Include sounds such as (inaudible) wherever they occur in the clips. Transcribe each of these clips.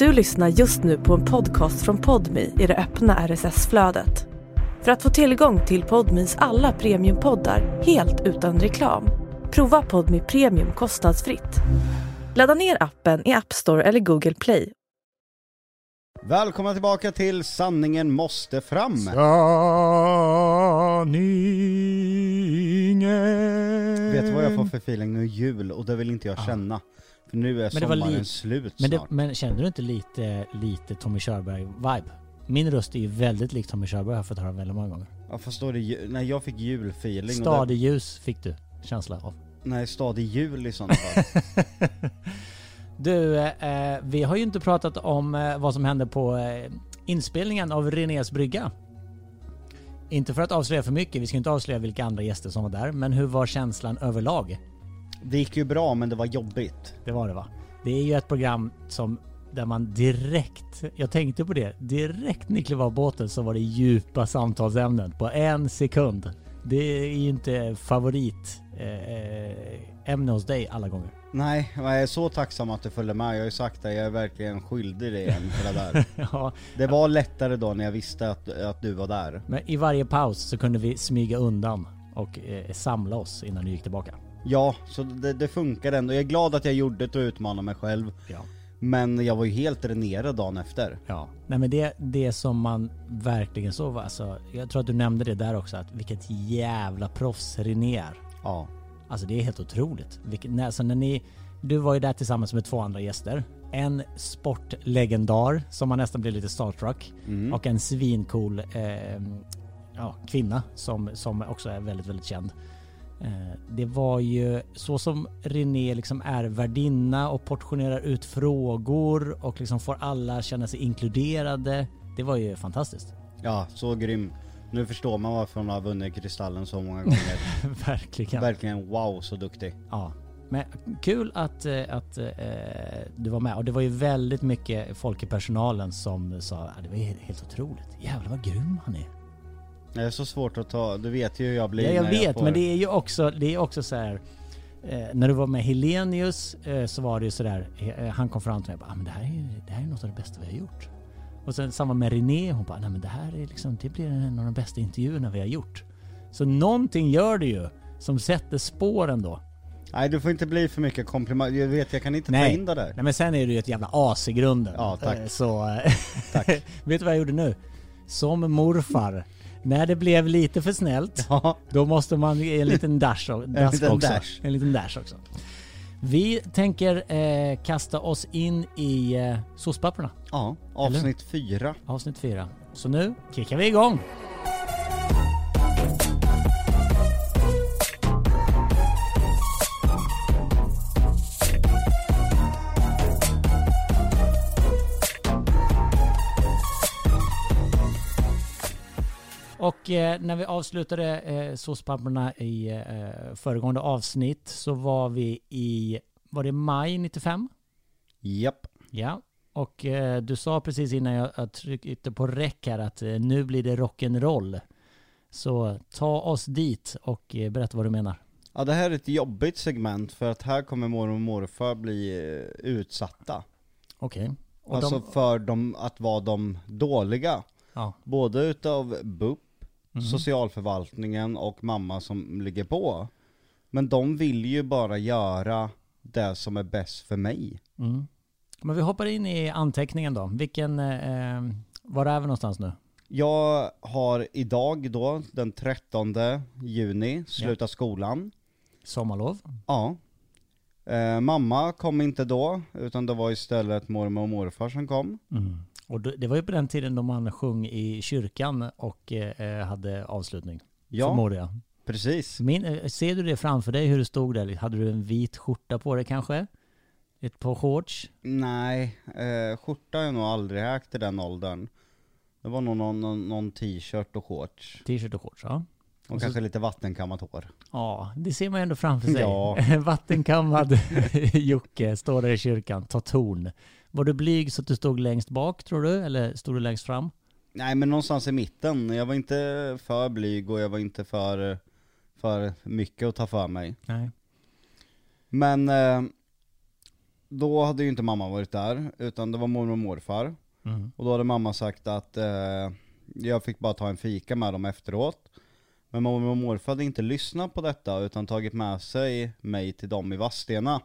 Du lyssnar just nu på en podcast från Podmi i det öppna RSS-flödet. För att få tillgång till Podmis alla premiumpoddar helt utan reklam, prova Podmi Premium kostnadsfritt. Ladda ner appen i App Store eller Google Play. Välkomna tillbaka till Sanningen måste fram. Sanningen. Vet du vad jag får för feeling nu? Jul och det vill inte jag känna. För nu är Men det sommaren li- slut Men, det, snart. men kände du inte lite, lite Tommy Körberg-vibe? Min röst är ju väldigt lik Tommy Körberg, har jag fått höra väldigt många gånger. Ja fast då är det ju- Nej jag fick julfeeling. Stadig ljus fick du känsla av. Det, nej stadig jul i sådana fall. (laughs) Du, eh, vi har ju inte pratat om eh, vad som hände på eh, inspelningen av Renés brygga. Inte för att avslöja för mycket, vi ska inte avslöja vilka andra gäster som var där, men hur var känslan överlag? Det gick ju bra men det var jobbigt. Det var det va? Det är ju ett program som där man direkt, jag tänkte på det, direkt ni klev av båten så var det djupa samtalsämnen på en sekund. Det är ju inte favorit eh, ämne hos dig alla gånger. Nej, jag är så tacksam att du följde med. Jag har ju sagt det, jag är verkligen skyldig dig en för det där. (laughs) ja, Det var lättare då när jag visste att, att du var där. men i varje paus så kunde vi smyga undan och eh, samla oss innan du gick tillbaka. Ja, så det, det funkar ändå. Jag är glad att jag gjorde det och utmanade mig själv. Ja. Men jag var ju helt dränerad dagen efter. Ja, nej men det, det som man verkligen såg var alltså, jag tror att du nämnde det där också, att vilket jävla proffs René är. Ja. Alltså det är helt otroligt. Vilket, när, alltså när ni, du var ju där tillsammans med två andra gäster. En sportlegendar som man nästan blir lite starstruck. Mm. Och en svincool eh, ja, kvinna som, som också är väldigt, väldigt känd. Eh, det var ju så som René liksom är värdinna och portionerar ut frågor och liksom får alla känna sig inkluderade. Det var ju fantastiskt. Ja, så grym. Nu förstår man varför hon har vunnit Kristallen så många gånger. (laughs) Verkligen. Verkligen wow, så duktig. Ja, men kul att, eh, att eh, du var med och det var ju väldigt mycket folk i personalen som sa att det var he- helt otroligt. Jävlar vad grym han är. Det är så svårt att ta, du vet ju hur jag blir Ja, jag när vet, får... men det är ju också, det är också så här. Eh, när du var med Helenius eh, så var det ju sådär, eh, han kom fram till mig och bara, ah, men det här är det här är något av det bästa vi har gjort. Och sen samma med René, hon bara, nej men det här är liksom, det blir en av de bästa intervjuerna vi har gjort. Så någonting gör det ju som sätter spåren då. Nej du får inte bli för mycket komplimang, jag vet jag kan inte ta Nej. in det där. Nej men sen är du ju ett jävla as i grunden. Ja, tack. Eh, Så... eh, Tack. (laughs) vet du vad jag gjorde nu? Som morfar. När det blev lite för snällt, Ja, då måste man ge en liten dash, och, (laughs) dask liten också. dash. En liten dash också. Vi tänker eh, kasta oss in i eh, sospapperna, ja avsnitt fyra. avsnitt 4. Så nu kickar vi igång! Och eh, när vi avslutade eh, såspapperna i eh, föregående avsnitt så var vi i, var det maj 95? Japp. Ja. Och eh, du sa precis innan jag, jag tryckte på räck här att eh, nu blir det rock'n'roll. Så ta oss dit och eh, berätta vad du menar. Ja det här är ett jobbigt segment för att här kommer mormor och morfar bli eh, utsatta. Okej. Och Alltså de, för dem att vara de dåliga. ja. Både utav BUP, Mhm. socialförvaltningen och mamma som ligger på. Men de vill ju bara göra det som är bäst för mig. Mm. Men vi hoppar in i anteckningen då. Vilken, eh, var är vi någonstans nu? Jag har idag då, den 13 juni, slutat skolan. Sommarlov? Ja. Eh, mamma kom inte då, utan det var istället mormor och morfar som kom. Mm. Och det var ju på den tiden då man sjöng i kyrkan och eh, hade avslutning. Ja, Förmodar jag. precis. Min, eh, ser du det framför dig hur det stod där? Hade du en vit skjorta på dig kanske? Ett par shorts? Nej, eh, skjorta har jag nog aldrig ägt i den åldern. Det var nog någon, någon, någon t-shirt och shorts. T-shirt och shorts, ja. Och, Och så- kanske lite vattenkammat hår. Ja, det ser man ju ändå framför sig. Ja. (laughs) Vattenkammad (laughs) Jocke står där i kyrkan, tar ton. Var du blyg så att du stod längst bak tror du? Eller stod du längst fram? Nej men någonstans i mitten. Jag var inte för blyg och jag var inte för, för mycket att ta för mig. Nej. Men eh, då hade ju inte mamma varit där, utan det var mormor och morfar. Mm. Och då hade mamma sagt att eh, jag fick bara ta en fika med dem efteråt. Men mormor och morfar hade inte lyssnat på detta utan tagit med sig mig till dem i Vadstena.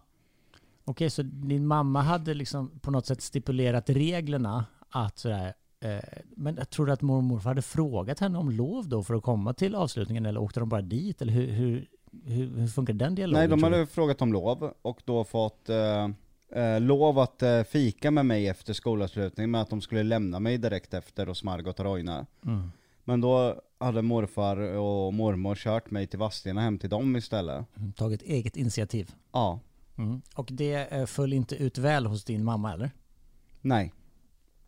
Okej, så din mamma hade liksom på något sätt stipulerat reglerna att sådär, eh, men jag tror att mormor och morfar hade frågat henne om lov då för att komma till avslutningen eller åkte de bara dit? Eller hur, hur, hur, hur funkar den dialogen? Nej, de hade frågat om lov och då fått eh, eh, lov att eh, fika med mig efter skolavslutning med att de skulle lämna mig direkt efter hos Margot och Roine. Mm. Men då hade morfar och mormor kört mig till Vadstena hem till dem istället. Mm, Tagit eget initiativ. Ja, Mm. Och det eh, föll inte ut väl hos din mamma eller? nej.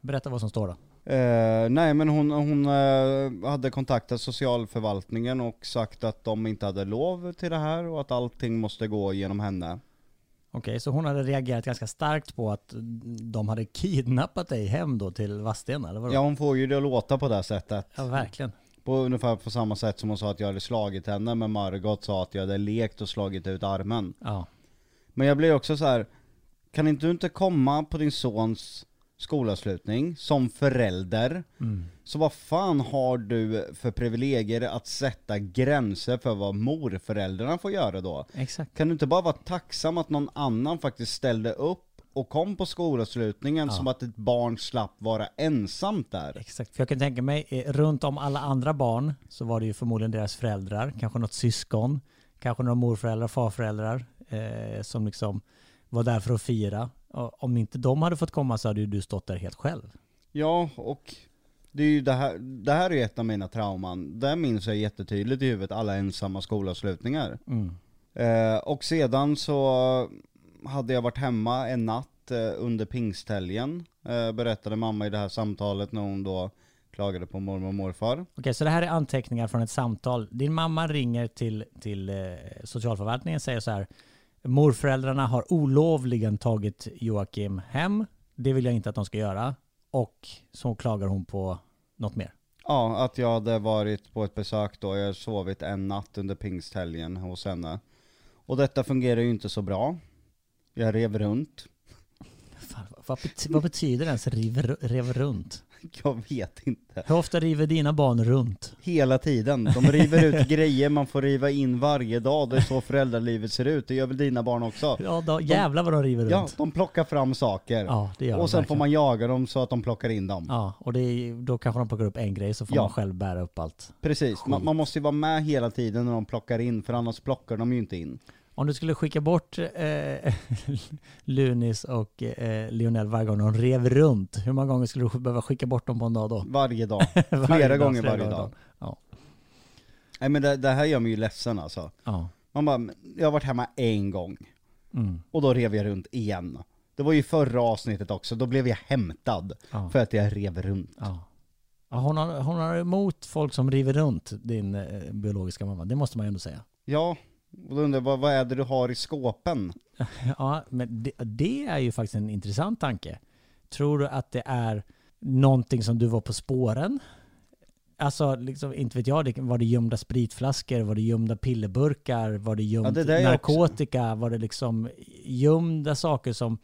Berätta vad som står då. Eh, nej men hon, hon eh, hade kontaktat socialförvaltningen och sagt att de inte hade lov till det här och att allting måste gå genom henne. Okej, så hon hade reagerat ganska starkt på att de hade kidnappat dig hem då till Vadstena, eller vadå? Ja hon får ju det att låta på det sättet. ja verkligen. På ungefär på samma sätt som hon sa att jag hade slagit henne, men Margot sa att jag hade lekt och slagit ut armen. Ja. Men jag blir också så här. kan inte du inte komma på din sons skolavslutning som förälder? Mm. Så vad fan har du för privilegier att sätta gränser för vad morföräldrarna får göra då? Exakt. Kan du inte bara vara tacksam att någon annan faktiskt ställde upp och kom på skolavslutningen Ja. som att ett barn slapp vara ensamt där? Exakt, för jag kan tänka mig, eh, runt om alla andra barn så var det ju förmodligen deras föräldrar, kanske något syskon, kanske några morföräldrar, farföräldrar eh, som liksom var där för att fira. Om inte de hade fått komma så hade ju du stått där helt själv. Ja, och det är ju det här, det här är ju ett av mina trauman. Där minns jag jättetydligt i huvudet alla ensamma skolavslutningar. Mm. Eh, och sedan så hade jag varit hemma en natt eh, under pingsthelgen, eh, berättade mamma i det här samtalet när hon då klagade på mormor och morfar. Okej, så det här är anteckningar från ett samtal. Din mamma ringer till, till eh, socialförvaltningen och säger så här. Morföräldrarna har olovligen tagit Joakim hem. Det vill jag inte att de ska göra. Och så klagar hon på något mer. Ja, att jag hade varit på ett besök då, jag hade sovit en natt under pingsthelgen hos henne. Och detta fungerar ju inte så bra. Jag rev runt. Fan, vad, bety- vad betyder ens river, rev runt? (laughs) Jag vet inte. Hur ofta river dina barn runt? Hela tiden. De river ut (laughs) grejer man får riva in varje dag. Det är så föräldralivet ser ut. Det gör väl dina barn också? Ja, då, jävlar vad de river Ja, runt. de plockar fram saker. Ja, det gör de och sen får verkligen. man jaga dem så att de plockar in dem. Ja, och det är, då kanske de plockar upp en grej så får Ja. man själv bära upp allt. Precis, man, man måste ju vara med hela tiden när de plockar in, för annars plockar de ju inte in. Om du skulle skicka bort eh, (laughs) Lunis och eh, Lionel varje gång de rev runt, hur många gånger skulle du behöva skicka bort dem på en dag då? Varje dag. (laughs) Varje Flera dag, gånger flera varje dagar. dag. Ja. Nej men det, det här gör mig ju ledsen alltså. Ja. Man bara, jag har varit hemma en gång, Mm. och då rev jag runt igen. Det var ju förra avsnittet också, då blev jag hämtad Ja. för att jag rev runt. Ja. Ja, hon, har, hon har emot folk som river runt din eh, biologiska mamma, det måste man ju ändå säga. Ja, och då undrar jag, vad, vad är det du har i skåpen? (laughs) Ja, men det, det är ju faktiskt en intressant tanke. Tror du att det är någonting som du var på spåren? Alltså, liksom, inte vet jag, var det gömda spritflaskor, var det gömda pillerburkar, var det gömd Ja, det är också- narkotika, var det liksom gömda saker som...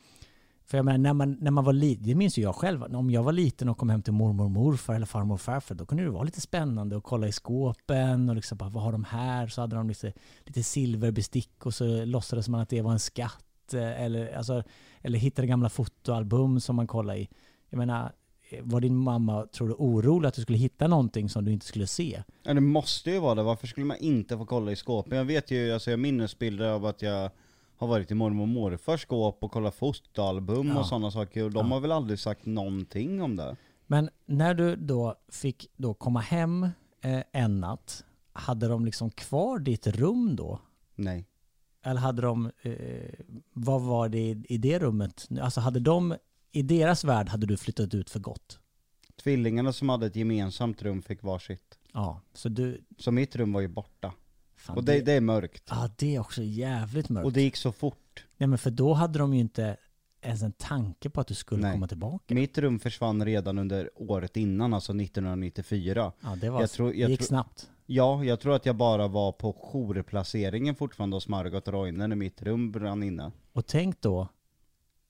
För jag menar, när man, när man var liten, det minns ju jag själv, om jag var liten och kom hem till mormor och morfar eller farmor och farfar, då kunde det vara lite spännande att kolla i skåpen och liksom bara, vad har de här? Så hade de lite, lite silverbestick och så låtsades man att det var en skatt. Eh, eller, alltså, eller hittade gamla fotoalbum som man kollade i. Jag menar, eh, var din mamma, tror du, orolig att du skulle hitta någonting som du inte skulle se? Ja det måste ju vara det, varför skulle man inte få kolla i skåpen? Jag vet ju, alltså jag minnesbilder av att jag har varit i mormor och morfars skåp och kollat fotoalbum Ja. och sådana saker, och de Ja. har väl aldrig sagt någonting om det? Men när du då fick då komma hem eh, en natt, hade de liksom kvar ditt rum då? Nej. Eller hade de, eh, vad var det i, i det rummet? Alltså hade de, i deras värld hade du flyttat ut för gott? Tvillingarna som hade ett gemensamt rum fick varsitt. Ja, så du, Så mitt rum var ju borta. Fan, och det, det är mörkt. Ja, det är också jävligt mörkt. Och det gick så fort. Nej men för då hade de ju inte ens en tanke på att du skulle Nej. komma tillbaka. Mitt rum försvann redan under året innan, alltså 1994. Ja, det, var, Jag tror- jag det gick tror- snabbt. Ja, jag tror att jag bara var på jourplaceringen fortfarande hos Margot Roine när mitt rum brann inne. Och tänk då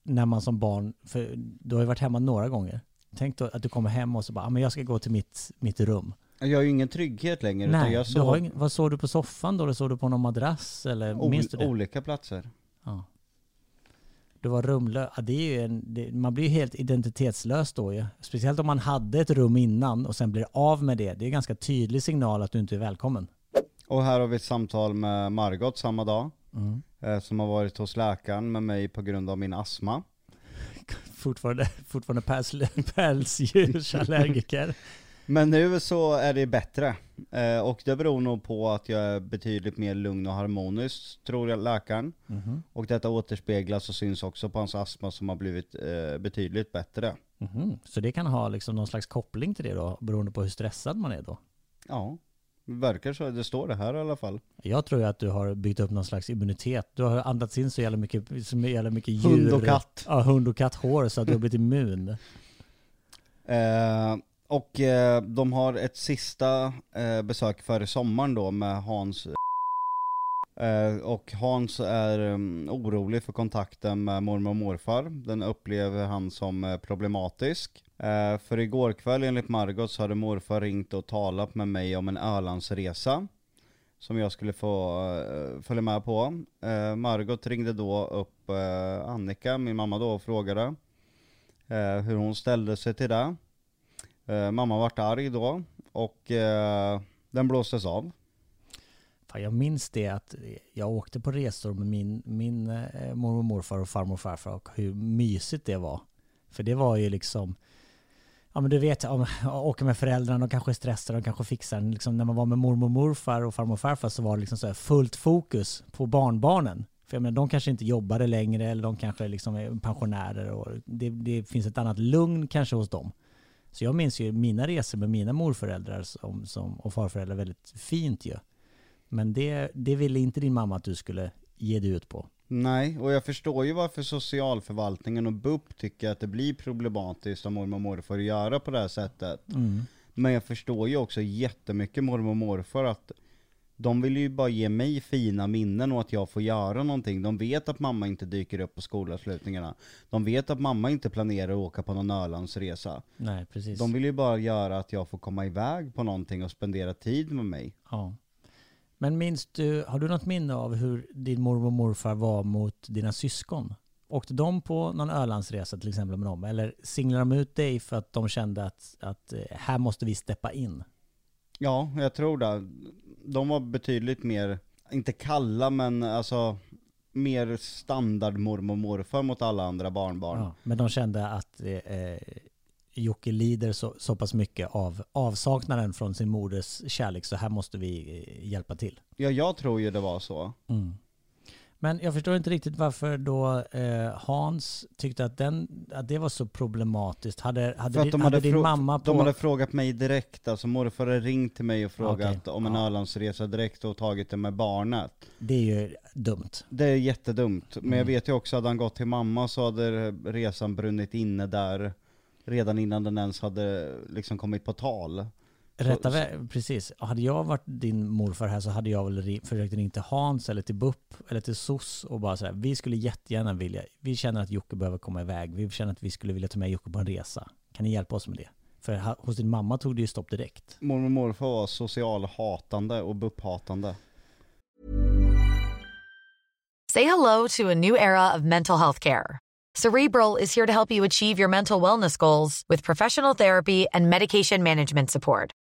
när man som barn, för du har ju varit hemma några gånger. Tänk då att du kommer hem och så bara, ah, men jag ska gå till mitt, mitt rum. Jag har ju ingen trygghet längre utan Nej, jag du har sov ingen, vad såg du på soffan då? Eller såg du på någon madrass? Eller ol- minns du det? olika platser. Ja. Du var rumlös. Ja, det är ju en, det, man blir ju helt identitetslös då ju. Speciellt om man hade ett rum innan och sen blir av med det. Det är en ganska tydlig signal att du inte är välkommen. Och här har vi ett samtal med Margot samma dag, Mm. eh, som har varit hos läkaren med mig på grund av min astma. (laughs) Fortfarande, fortfarande päls, (laughs) pälsdjursallergiker. (laughs) Men nu så är det bättre. Eh, och det beror nog på att jag är betydligt mer lugn och harmonisk, tror jag läkaren. Mhm. Och detta återspeglas och syns också på hans astma som har blivit eh, betydligt bättre. Mhm. Så det kan ha liksom någon slags koppling till det då, beroende på hur stressad man är då? Ja, det verkar så. Det står det här i alla fall. Jag tror ju att du har byggt upp någon slags immunitet. Du har andats in så jävla mycket, så jävla mycket djur. Hund och katt. Ja, hund och katthår så att du har blivit immun. (laughs) Eh, och eh, de har ett sista eh, besök före sommaren då med Hans eh, och Hans är um, orolig för kontakten med mormor och morfar. Den upplever han som eh, problematisk. Eh, för igår kväll enligt Margot så hade morfar ringt och talat med mig om en Ölandsresa. Som jag skulle få eh, följa med på. Margot ringde då upp Annika, min mamma då, och frågade hur hon ställde sig till det. Eh, mamma vart arg då och eh, den blåstes av. Fan, jag minns det att jag åkte på resor med min, min eh, mormor och morfar och farmor och farfar och hur mysigt det var. För det var ju liksom, ja men du vet, om (laughs) jag åker med föräldrarna, de kanske stressar, de kanske fixar. Liksom, när man var med mormor och morfar och farmor och farfar så var det liksom så här fullt fokus på barnbarnen. För jag menar, de kanske inte jobbade längre eller de kanske liksom är pensionärer och det, det finns ett annat lugn kanske hos dem. Så jag minns ju mina resor med mina morföräldrar som, som, och farföräldrar väldigt fint ju. Men det, det ville inte din mamma att du skulle ge dig ut på. Nej, och jag förstår ju varför socialförvaltningen och BUP tycker att det blir problematiskt om mormor och morfar göra på det här sättet. Men jag förstår ju också jättemycket mormor och morfar att de vill ju bara ge mig fina minnen och att jag får göra någonting. De vet att mamma inte dyker upp på skolavslutningarna. De vet att mamma inte planerar att åka på någon Ölandsresa. Nej, precis. De vill ju bara göra att jag får komma iväg på någonting och spendera tid med mig. Ja. Men minns du, har du något minne av hur din mormor och morfar var mot dina syskon? Åkte de på någon Ölandsresa till exempel med dem? Eller singlade de ut dig för att de kände att, att eh, här måste vi steppa in? Ja, jag tror det. De var betydligt mer, inte kalla men alltså mer standard mormor och morfar mot alla andra barnbarn. Ja. Men de kände att eh, Jocke lider så, så pass mycket av avsaknaden från sin moders kärlek så här måste vi eh, hjälpa till. Ja, jag tror ju det var så. Men jag förstår inte riktigt varför då eh, Hans tyckte att, den, att det var så problematiskt. Hade, hade, din, de hade hade, din mamma på... de hade frågat mig direkt, alltså morfar hade ringt till mig och frågat Okej, om en ja. Ölandsresa direkt och tagit det med barnet. Det är ju dumt. Det är jättedumt, men jag Mm. vet ju också att han gått till mamma så hade resan brunnit inne där redan innan den ens hade liksom kommit på tal. Rätta så- vä- precis. Hade jag varit din morfar här så hade jag väl försökt ringa till Hans eller till BUP eller till SOS och bara säga vi skulle jättegärna vilja, vi känner att Jocke behöver komma iväg, vi känner att vi skulle vilja ta med Jocke på en resa. Kan ni hjälpa oss med det? För hos din mamma tog det ju stopp direkt. Mormor och morfar var socialhatande och BUP-hatande. Say hello to a new era of mental health care. Cerebral is here to help you achieve your mental wellness goals with professional therapy and medication management support.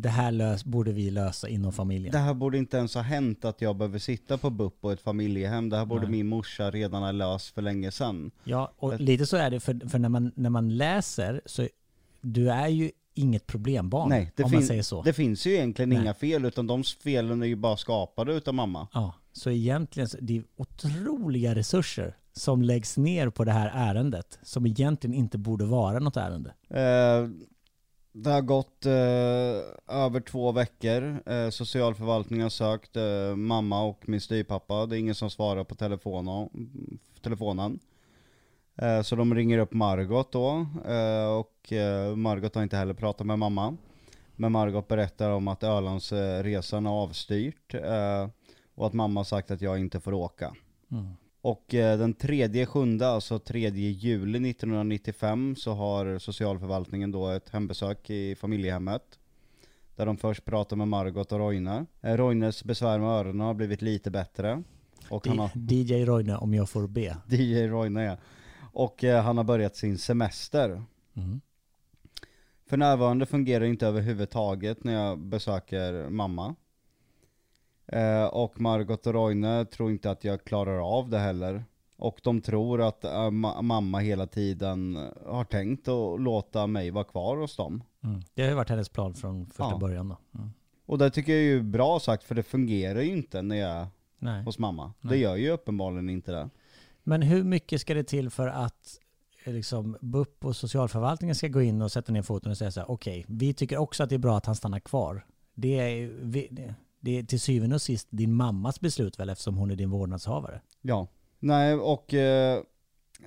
det här lös, borde vi lösa inom familjen. Det här borde inte ens ha hänt att jag behöver sitta på BUP och ett familjehem. Det här borde Nej. min morsa redan ha löst för länge sedan. Ja, och Jag- lite så är det, för, för när, man, när man läser så, du är ju inget problembarn, Nej, det, om man fin- säger så. det finns ju egentligen Nej. inga fel, utan de felen är ju bara skapade utav mamma. Ja, så egentligen, så- det är otroliga resurser som läggs ner på det här ärendet, som egentligen inte borde vara något ärende. Eh, det har gått eh, över två veckor. Eh, socialförvaltningen har sökt eh, mamma och min styvpappa. Det är ingen som svarar på telefonen. telefonen. Eh, så de ringer upp Margot då. Eh, och eh, Margot har inte heller pratat med mamma. Men Margot berättar om att Ölandsresan har avstyrt. Eh, och att mamma har sagt att jag inte får åka. Mm. Och eh, den tredje sjunde, alltså 3 juli 1995, så har socialförvaltningen då ett hembesök i familjehemmet. Där de först pratar med Margot och Roine. Eh, Roines besvär med öronen har blivit lite bättre. Och han har, DJ Roine, om jag får be. (laughs) DJ Roine ja. Och eh, han har börjat sin semester. Mm. För närvarande fungerar det inte överhuvudtaget när jag besöker mamma. Eh, och Margot och Roine tror inte att jag klarar av det heller. Och de tror att eh, ma- mamma hela tiden har tänkt att låta mig vara kvar hos dem. Mm. Det har ju varit hennes plan från första Ja. början då. Mm. Och det tycker jag är ju bra sagt för det fungerar ju inte när jag är Nej. hos mamma. Det Nej. gör ju uppenbarligen inte det. Men hur mycket ska det till för att eh, liksom, BUP och socialförvaltningen ska gå in och sätta ner foten och säga så här, okej, vi tycker också att det är bra att han stannar kvar. Det är, vi- det, det är till syvende och sist din mammas beslut väl eftersom hon är din vårdnadshavare. Ja. Nej, och eh,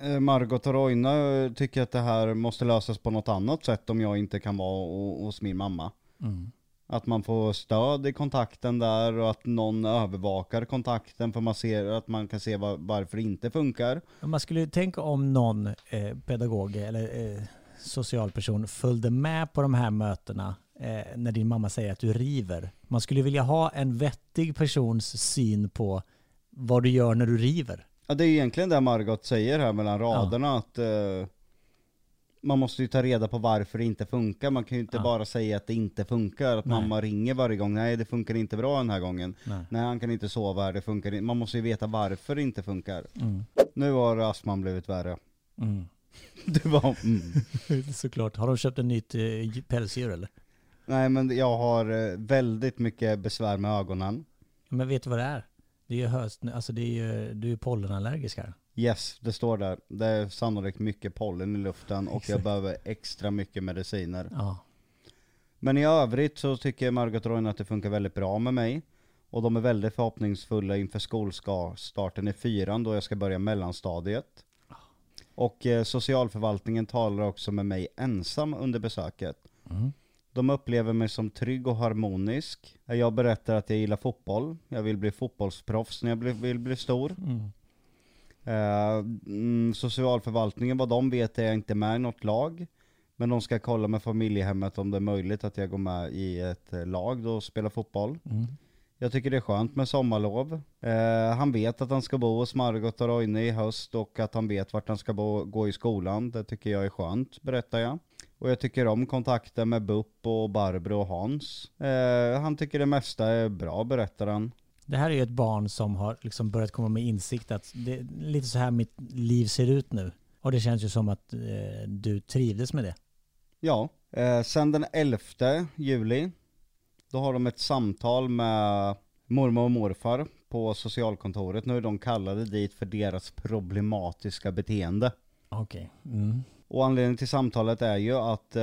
eh, Margot och Roine eh, tycker att det här måste lösas på något annat sätt om jag inte kan vara hos min mamma. Mm. Att man får stöd i kontakten där och att någon övervakar kontakten för man ser att man kan se var, varför det inte funkar. Man skulle ju tänka om någon eh, pedagog eller eh, social person följde med på de här mötena eh, när din mamma säger att du river. Man skulle vilja ha en vettig persons syn på vad du gör när du river. Ja det är egentligen det Margot säger här mellan raderna att eh, man måste ju ta reda på varför det inte funkar. Man kan ju inte Ja. bara säga att det inte funkar. Att Nej. mamma ringer varje gång. Nej det funkar inte bra den här gången. Nej. Nej han kan inte sova här, det funkar inte. Man måste ju veta varför det inte funkar. Mm. Nu har astman blivit värre. Mm. (laughs) Det var mm. (laughs) Såklart. Har de köpt en nytt eh, pälsdjur eller? Nej men jag har eh, väldigt mycket besvär med ögonen. Men vet du vad det är? Det är ju höst, alltså det är ju, du är pollenallergisk här. Yes, det står där. Det är sannolikt mycket pollen i luften och jag behöver extra mycket mediciner. Ja. Men i övrigt så tycker Margot Roine att det funkar väldigt bra med mig. Och de är väldigt förhoppningsfulla inför skolstarten i fyran då jag ska börja mellanstadiet. Och eh, socialförvaltningen talar också med mig ensam under besöket. Mm. De upplever mig som trygg och harmonisk. Jag berättar att jag gillar fotboll. Jag vill bli fotbollsproffs när jag bli- vill bli stor. Mm. Eh, mm, socialförvaltningen, vad de vet är jag inte med i något lag. Men de ska kolla med familjehemmet om det är möjligt att jag går med i ett eh, lag då och spelar fotboll. Mm. Jag tycker det är skönt med sommarlov. Eh, han vet att han ska bo hos Margot och Roine i höst och att han vet vart han ska bo, gå i skolan. Det tycker jag är skönt, berättar jag. Och jag tycker om kontakten med BUP och Barbro och Hans. Eh, han tycker det mesta är bra, berättar han. Det här är ju ett barn som har liksom börjat komma med insikt att det är lite så här mitt liv ser ut nu. Och det känns ju som att eh, du trivdes med det. Ja, eh, sen den 11 juli, då har de ett samtal med mormor och morfar på socialkontoret. Nu är de kallade dit för deras problematiska beteende. Okej. Mm. Och anledningen till samtalet är ju att eh,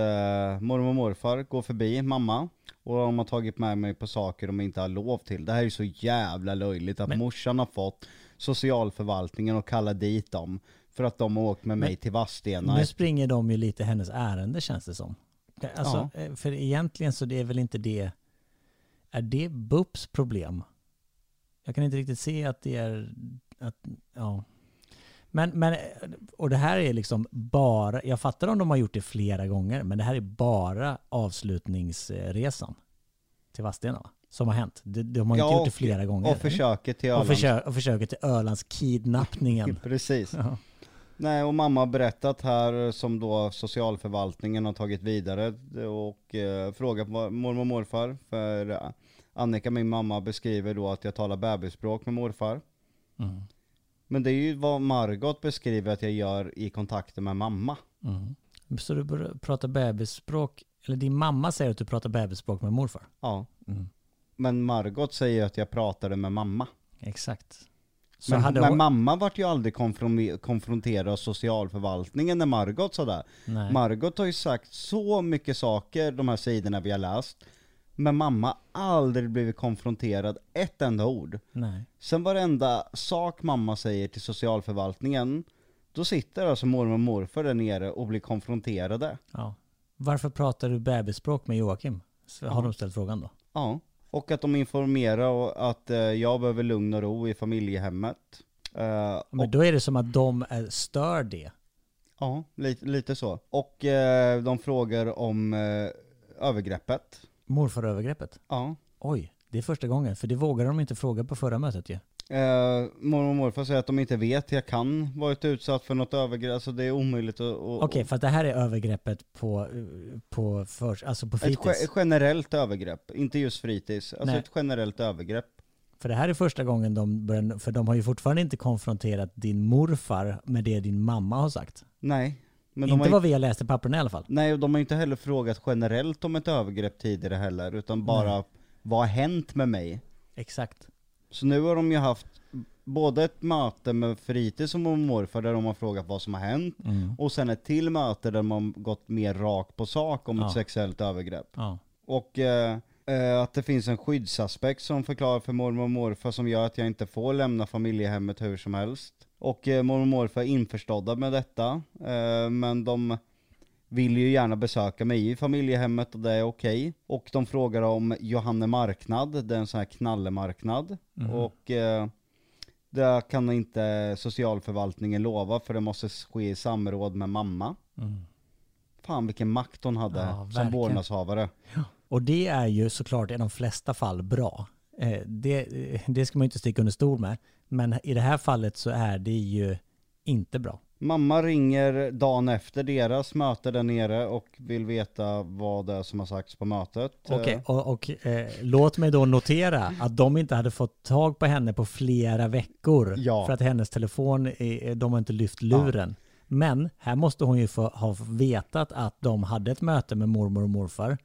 mormor och morfar går förbi mamma och de har tagit med mig på saker de inte har lov till. Det här är ju så jävla löjligt att Men- morsan har fått socialförvaltningen att kalla dit dem för att de har åkt med mig Men- till Vadstena. Nu springer de ju lite hennes ärende känns det som. Alltså, eh, för egentligen så det är väl inte det... Är det BUPs problem? Jag kan inte riktigt se att det är... Att, ja. Men, men, och det här är liksom bara, jag fattar om de har gjort det flera gånger, men det här är bara avslutningsresan till Vadstena va? Som har hänt. De, de har inte Ja, gjort det och- flera gånger. och försöket till och, Ölands. försök, och försöket till Ölandskidnappningen. (laughs) Precis. Ja. Nej, och mamma har berättat här som då socialförvaltningen har tagit vidare och eh, frågat mormor och morfar. För eh, Annika, min mamma, beskriver då att jag talar bebisspråk med morfar. Mm. Men det är ju vad Margot beskriver att jag gör i kontakten med mamma. Mm. Så du pratar bebisspråk, eller din mamma säger att du pratar bebisspråk med morfar? Ja. Mm. Men Margot säger att jag pratade med mamma. Exakt. Så Men, hade men hon... mamma vart ju aldrig konfron- konfronterad av socialförvaltningen när Margot sa det. Margot har ju sagt så mycket saker de här sidorna vi har läst. Men mamma aldrig blivit konfronterad ett enda ord. Nej. Sen varenda sak mamma säger till socialförvaltningen, då sitter alltså mormor och morfar där nere och blir konfronterade. Ja. Varför pratar du bebisspråk med Joakim? Så har Ja. de ställt frågan då? Ja. Och att de informerar och att eh, jag behöver lugn och ro i familjehemmet. Eh, Men då är det som att de stör det. ja, lite, lite så. Och eh, de frågar om eh, övergreppet. Morfarövergreppet? Ja. Oj, det är första gången. För det vågade de inte fråga på förra mötet ju. Eh, mormor och morfar säger att de inte vet, jag kan varit utsatt för något övergrepp, alltså det är omöjligt att... Okej, för att det här är övergreppet på, på, för, alltså på fritids. ett generellt övergrepp, inte just fritids. Alltså Nej. ett generellt övergrepp. För det här är första gången de börjar, för de har ju fortfarande inte konfronterat din morfar med det din mamma har sagt. Nej. Men de inte har, vad vi har läst i papperna i alla fall. Nej, och de har inte heller frågat generellt om ett övergrepp tidigare heller, utan bara Nej. vad har hänt med mig? Exakt. Så nu har de ju haft både ett möte med fritids och morfar där de har frågat vad som har hänt, Mm. och sen ett till möte där man har gått mer rakt på sak om Ja. ett sexuellt övergrepp. Ja. Och eh, eh, att det finns en skyddsaspekt som förklarar för mormor och morfar som gör att jag inte får lämna familjehemmet hur som helst. Och eh, mormor och morfar är införstådda med detta, eh, men de vill ju gärna besöka mig i familjehemmet och det är okej. Och de frågar om Johanne marknad, det är en sån här knallemarknad. Mhm. Och eh, det kan inte socialförvaltningen lova för det måste ske i samråd med mamma. Mm. Fan vilken makt hon hade Ja, som verkligen. vårdnadshavare. Och det är ju såklart i de flesta fall bra. Eh, det, eh, det ska man ju inte sticka under stol med. Men i det här fallet så är det ju inte bra. Mamma ringer dagen efter deras möte där nere och vill veta vad det är som har sagts på mötet. Okej, Eh, och, och eh, låt mig då notera att de inte hade fått tag på henne på flera veckor. Ja. För att hennes telefon, är, de har inte lyft luren. Men här måste hon ju få, ha vetat att de hade ett möte med mormor och morfar.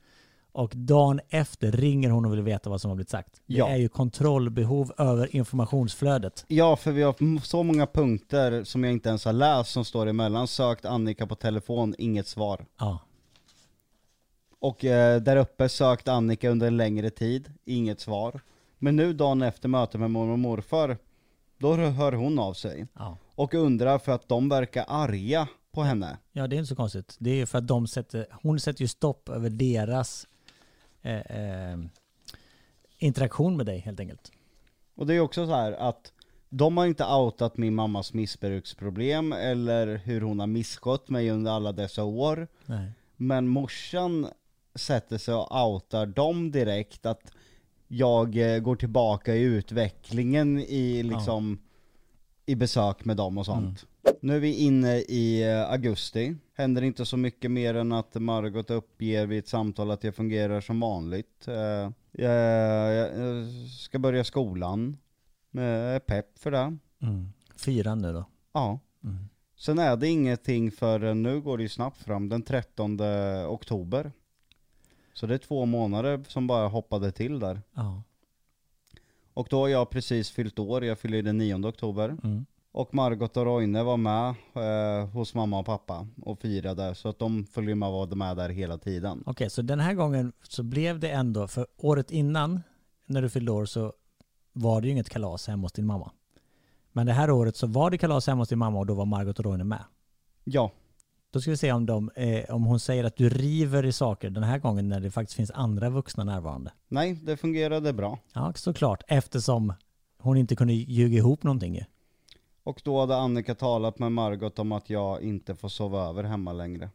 Och dagen efter ringer hon och vill veta vad som har blivit sagt. Det Ja. är ju kontrollbehov över informationsflödet. Ja, för vi har så många punkter som jag inte ens har läst som står emellan. Sökt Annika på telefon, inget svar. Ja. Och eh, där uppe sökt Annika under en längre tid, inget svar. Men nu dagen efter mötet med mormor och morfar, då hör hon av sig. Ja. Och undrar för att de verkar arga på henne. Ja, det är inte så konstigt. Det är ju för att de sätter, hon sätter ju stopp över deras eh, eh, interaktion med dig helt enkelt. Och det är också så här att de har inte outat min mammas missbruksproblem eller hur hon har misskött mig under alla dessa år. Nej. Men morsan sätter sig och outar dem direkt att jag eh, går tillbaka i utvecklingen i liksom i besök med dem och sånt. Nu är vi inne i eh, augusti. Händer inte så mycket mer än att Margot uppger vid ett samtal att jag fungerar som vanligt. Eh, jag, ska börja skolan. Jag är pepp för det. Mm. Fyran nu då. Ja. Mm. Sen är det ingenting för nu går det ju snabbt fram, den 13 oktober. Så det är två månader som bara hoppade till där. Ja. Och då har jag precis fyllt år, jag fyller den 9 oktober. Mm. Och Margot och Roine var med eh, hos mamma och pappa och firade, så att de följer med var med där hela tiden. Okej, så den här gången så blev det ändå, för året innan när du fyllde år så var det ju inget kalas hemma hos din mamma. Men det här året så var det kalas hemma hos din mamma och då var Margot och Roine med. Ja, Då ska vi se om, de, eh, om hon säger att du river i saker den här gången när det faktiskt finns andra vuxna närvarande. nej det fungerade bra. Ja, såklart. Eftersom hon inte kunde ljuga ihop någonting ju. Och då hade Annika talat med Margot om att jag inte får sova över hemma längre.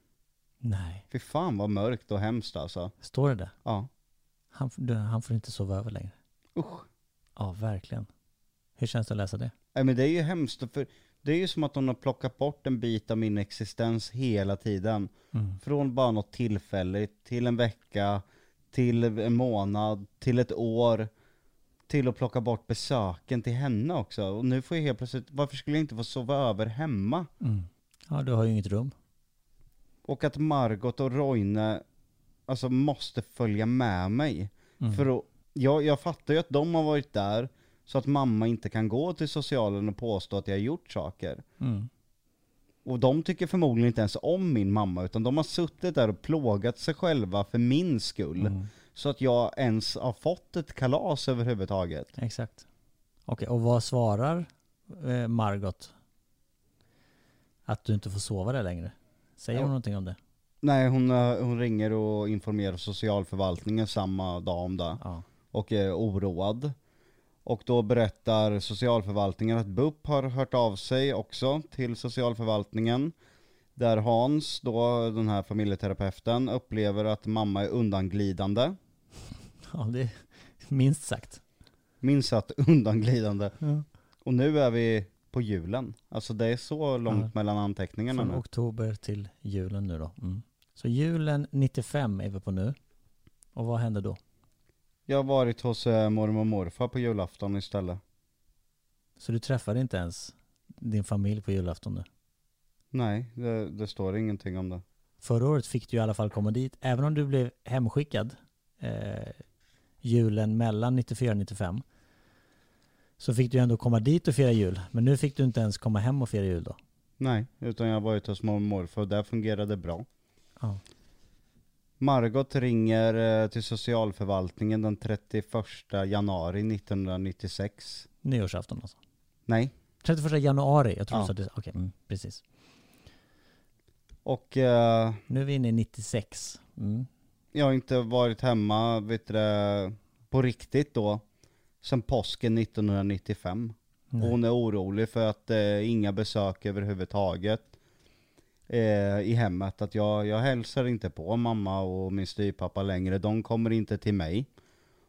Nej, Fy fan vad mörkt och hemskt alltså. står det där? Ja, Han, du, han får inte sova över längre. usch. Ja, verkligen. Hur känns det att läsa det? Nej men det är ju hemskt, för Det är ju som att hon har plockat bort en bit av min existens hela tiden. Från bara något tillfälligt, till en vecka, till en månad, till ett år. Till att plocka bort besöken till henne också. Och nu får jag helt plötsligt, varför skulle jag inte få sova över hemma? Mm. Ja, du har ju inget rum. Och att Margot och Roine, alltså måste följa med mig. Mm. För att, jag, jag fattar ju att de har varit där, så att mamma inte kan gå till socialen och påstå att jag har gjort saker. Mm. Och de tycker förmodligen inte ens om min mamma, utan de har suttit där och plågat sig själva för min skull. Mm. Så att jag ens har fått ett kalas överhuvudtaget. Exakt. Okej, och vad svarar eh, Margot? Att du inte får sova där längre? Säger Ja. hon någonting om det? Nej, hon, eh, hon ringer och informerar socialförvaltningen samma dag om det. Ja. och är oroad. Och då berättar socialförvaltningen att BUP har hört av sig också till socialförvaltningen. Där Hans, då den här familjeterapeuten, upplever att mamma är undanglidande. (laughs) ja, det är minst sagt. Minst sagt undanglidande. Ja. Och nu är vi på julen. Alltså det är så långt Ja. mellan anteckningarna Från nu. oktober till julen nu då. Mm. Så julen 95 är vi på nu. Och vad händer då? Jag har varit hos eh, mormor och morfar på julafton istället. Så du träffade inte ens din familj på julafton nu? Nej, det, det står ingenting om det. Förra året fick du i alla fall komma dit, även om du blev hemskickad eh, julen mellan 94 och 95. Så fick du ändå komma dit och fira jul. Men nu fick du inte ens komma hem och fira jul då. Nej, utan jag har varit hos mormor och morfar och där fungerade det bra. Ja. Margot ringer eh, till socialförvaltningen den 31 januari 1996. Nyårsafton alltså. Nej. 31 januari, jag tror Ja. du sa det. Okej, mm, precis. Och eh, Nu är vi inne i 96. Mm. Jag har inte varit hemma, vet du, det, på riktigt då, sen påsken 1995. Och Nej. hon är orolig för att eh, inga besök överhuvudtaget eh, i hemmet. Att jag, jag hälsar inte på mamma och min styvpappa längre, de kommer inte till mig.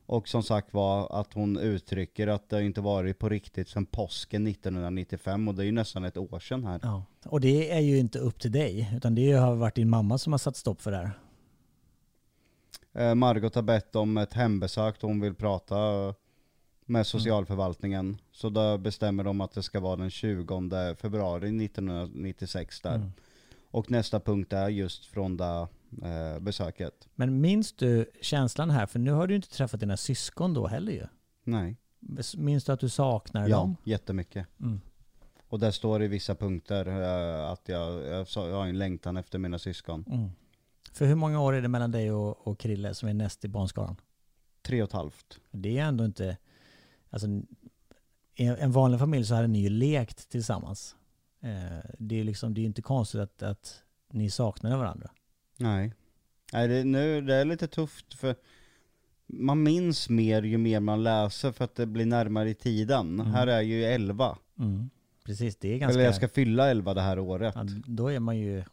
Och som sagt var att hon uttrycker att det inte varit på riktigt sedan påsken 1995 och det är ju nästan ett år sedan här. Ja. Och det är ju inte upp till dig, utan det har varit din mamma som har satt stopp för det här. Eh, Margot har bett om ett hembesök då hon vill prata med socialförvaltningen. Så då bestämmer de att det ska vara den 20 februari 1996 där. Mm. Och nästa punkt är just från det eh, besöket. Men minns du känslan här? För nu har du inte träffat dina syskon då heller ju. Nej. Minns du att du saknar Ja, dem? jättemycket. Mm. Och där står i vissa punkter eh, att jag, jag, har en längtan efter mina syskon. För hur många år är det mellan dig och, och Krille som är näst i barnskaran? Tre och ett halvt. Det är ändå inte... Alltså, i en vanlig familj så hade ni ju lekt tillsammans. Eh, det är liksom, det är inte konstigt att, att ni saknar varandra. Nej. Nej det, nu, det är lite tufft för man minns mer ju mer man läser för att det blir närmare i tiden. Mm. Här är ju 11. Mm. Precis, det är ganska... Eller jag ska fylla 11 det här året. ja, då är man ju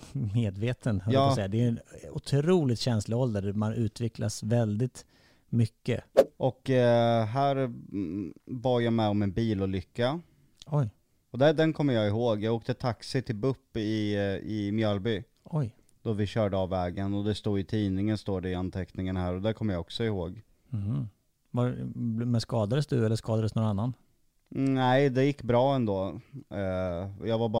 (laughs) medveten, Ja. säga. Det är en otroligt känslig ålder där man utvecklas väldigt mycket. Och eh, här mm, var jag med om en bilolycka. Oj, Och där, den kommer jag ihåg. Jag åkte taxi till BUP i, eh, i Mjölby. oj. Då vi körde av vägen och det stod i tidningen, står det i anteckningen här och det kommer jag också ihåg. Mhm. Var, men skadades du eller skadades någon annan? Mm, Nej, det gick bra ändå. Eh, jag var bara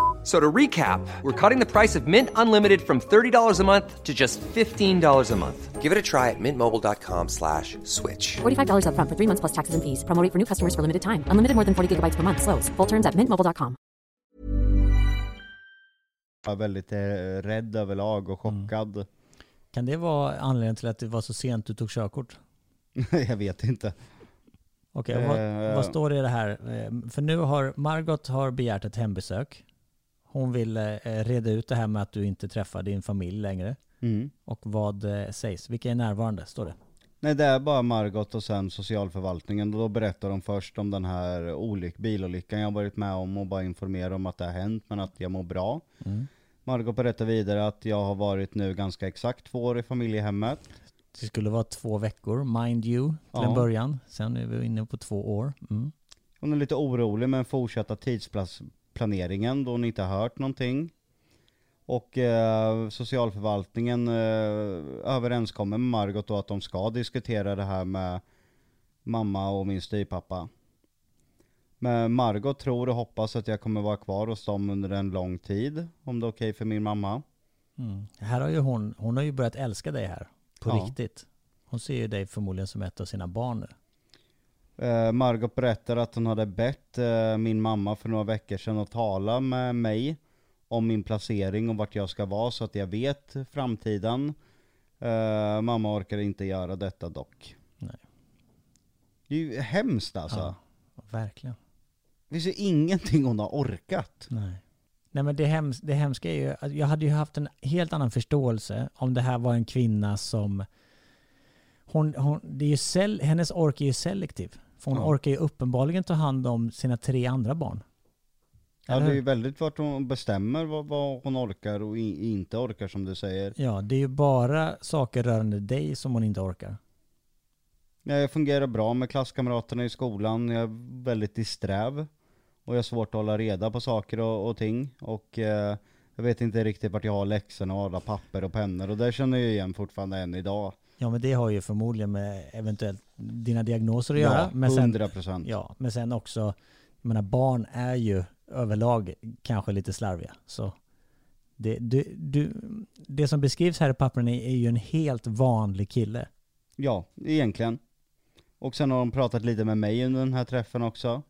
So to recap, we're cutting the price of Mint Unlimited from $30 a month to just $15 a month. Give it a try at mintmobile.com slash switch. $45 upfront for three months plus taxes and fees. Promo rate for new customers for limited time. Unlimited more than 40 gigabytes per month. Slows. Full terms at mintmobile.com. väldigt eh, rädd överlag och chockad. Kan det vara anledningen till att det var så sent du tog körkort? (laughs) jag vet inte. Okej, Eh, vad, vad står det i det här? Eh, För nu har Margot har begärt ett hembesök. Hon vill eh, reda ut det här med att du inte träffar din familj längre. Mm. Och vad eh, sägs? Vilka är närvarande? Står det. Nej det är bara Margot och sen socialförvaltningen. Då berättar de först om den här olyck, bilolyckan jag varit med om och bara informerar om att det har hänt men att jag mår bra. Mm. Margot berättar vidare att jag har varit nu ganska exakt två år i familjehemmet. Det skulle vara två veckor, mind you, till Ja. en början. Sen är vi inne på två år. Mm. Hon är lite orolig med den fortsatta tidsplaneringen då hon inte har hört någonting. Och eh, socialförvaltningen eh, överenskommer med Margot då att de ska diskutera det här med mamma och min styvpappa. Men Margot tror och hoppas att jag kommer vara kvar hos dem under en lång tid, om det är okej för min mamma. Mm. Här har ju hon, hon har ju börjat älska dig här, på Ja. riktigt. Hon ser ju dig förmodligen som ett av sina barn nu. Eh, Margot berättar att hon hade bett eh, min mamma för några veckor sedan att tala med mig om min placering och vart jag ska vara så att jag vet framtiden. Eh, mamma orkar inte göra detta dock. Nej. Det är ju hemskt alltså. Ja, verkligen. Det finns ju ingenting hon har orkat. Nej. Nej men det, hems det hemska är ju att jag hade ju haft en helt annan förståelse om det här var en kvinna som hon, hon, det är ju sel, hennes ork är ju selektiv. För hon Ja. orkar ju uppenbarligen ta hand om sina tre andra barn. Ja, det är ju väldigt vart hon bestämmer vad, vad hon orkar och i, inte orkar som du säger. Ja, det är ju bara saker rörande dig som hon inte orkar. Ja, jag fungerar bra med klasskamraterna i skolan, jag är väldigt disträv. Och jag har svårt att hålla reda på saker och, och ting. Och eh, jag vet inte riktigt vart jag har läxorna och alla papper och pennor. Och det känner jag igen fortfarande än idag. Ja men det har ju förmodligen med eventuellt dina diagnoser att göra. Ja, men sen, 100. Ja, men sen också, jag menar barn är ju överlag kanske lite slarviga. Så det, du, du, det som beskrivs här i pappren är, är ju en helt vanlig kille. Ja, egentligen. Och sen har de pratat lite med mig under den här träffen också.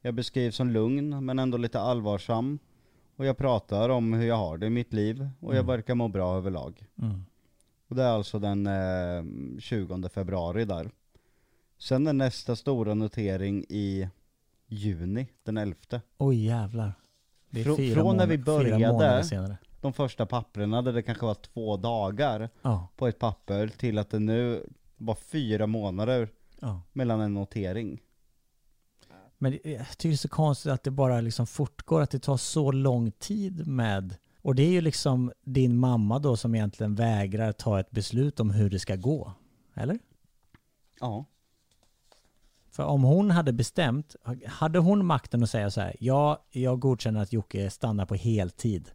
Jag beskrivs som lugn men ändå lite allvarsam. Och jag pratar om hur jag har det i mitt liv och jag Mm. verkar må bra överlag. Mm. Och det är alltså den eh, 20 februari där. Sen är nästa stora notering i juni, den 11. Oj jävlar. Det är Frå- fyra, från när vi började-. De första papperna där det kanske var två dagar Ja, på ett papper till att det nu var fyra månader ja. mellan en notering. Men jag tycker det är så konstigt att det bara liksom fortgår, att det tar så lång tid med... Och det är ju liksom din mamma då som egentligen vägrar ta ett beslut om hur det ska gå. Eller? Ja. För om hon hade bestämt, hade hon makten att säga så här, ja, jag godkänner att Jocke stannar på heltid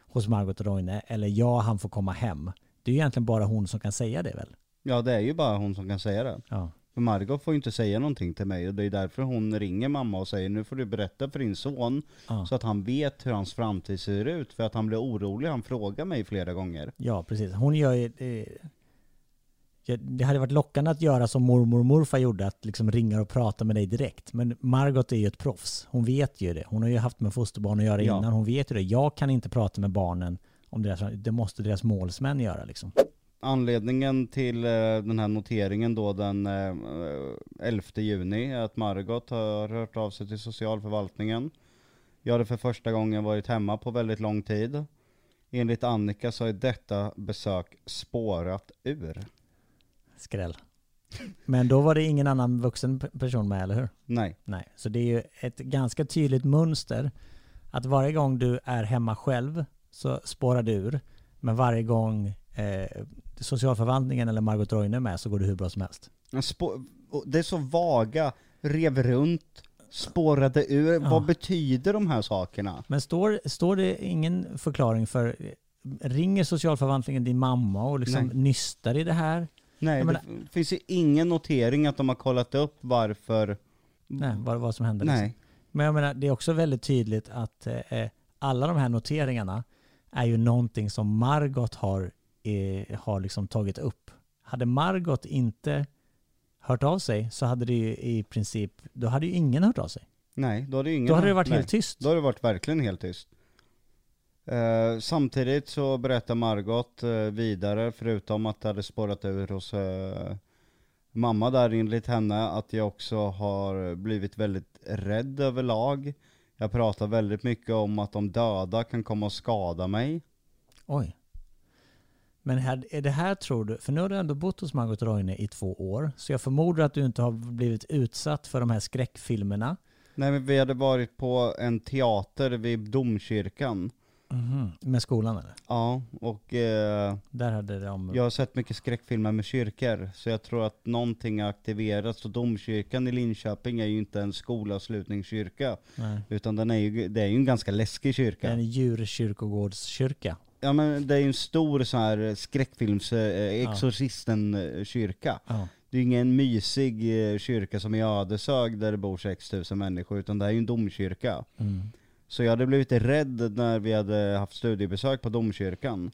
hos Margot och Roine, eller ja, han får komma hem. Det är ju egentligen bara hon som kan säga det väl? Ja det är ju bara hon som kan säga det. Ja. För Margot får ju inte säga någonting till mig och det är därför hon ringer mamma och säger nu får du berätta för din son Ja, så att han vet hur hans framtid ser ut. För att han blir orolig, han frågar mig flera gånger. ja precis. Hon gör ju... Eh, det hade varit lockande att göra som mormor och morfar gjorde, att liksom ringa och prata med dig direkt. Men Margot är ju ett proffs. Hon vet ju det. Hon har ju haft med fosterbarn att göra Ja. innan. Hon vet ju det. Jag kan inte prata med barnen om deras... Det måste deras målsmän göra liksom. Anledningen till eh, den här noteringen då den eh, 11 juni är att Margot har hört av sig till socialförvaltningen. Jag hade för första gången varit hemma på väldigt lång tid. Enligt Annika så är detta besök spårat ur. Skräll. Men då var det ingen annan vuxen pe- person med, eller hur? Nej. Nej. Så det är ju ett ganska tydligt mönster att varje gång du är hemma själv så spårar det ur. Men varje gång eh, socialförvaltningen eller Margot Roine är med så går det hur bra som helst. Det är så vaga, rev runt, spårade ur. Ja. Vad betyder de här sakerna? Men står, står det ingen förklaring för Ringer socialförvaltningen din mamma och liksom Nej. nystar i det här? Nej, det menar- f- finns ju ingen notering att de har kollat upp varför. Nej, vad, vad som liksom. Nej. Men jag menar, det är också väldigt tydligt att eh, alla de här noteringarna är ju någonting som Margot har, eh, har liksom tagit upp. Hade Margot inte hört av sig så hade det ju i princip, då hade ju ingen hört av sig. Nej, då hade ju ingen... Då hade det varit nej. helt tyst. Då har det varit verkligen helt tyst. Eh, samtidigt så berättar Margot eh, vidare, förutom att det hade spårat ur hos eh, mamma där enligt henne, att jag också har blivit väldigt rädd överlag. Jag pratar väldigt mycket om att de döda kan komma och skada mig. Oj. Men här, är det här tror du, för nu har du ändå bott hos Margot Roine i två år, så jag förmodar att du inte har blivit utsatt för de här skräckfilmerna. Nej men vi hade varit på en teater vid domkyrkan. Med skolan eller? Ja, och eh, Där hade de... jag har sett mycket skräckfilmer med kyrkor, så jag tror att någonting har aktiverats. Och domkyrkan i Linköping är ju inte en skolavslutningskyrka, Nej. utan den är ju, det är ju en ganska läskig Det är kyrka. en djurkyrkogårdskyrka. Ja men det är ju en stor sån här skräckfilms, eh, exorcisten-kyrka. Ja. Det är ju ingen mysig eh, kyrka som i Ödeshög där det bor 6000 människor, utan det är ju en domkyrka. Mm. Så jag hade blivit rädd när vi hade haft studiebesök på domkyrkan.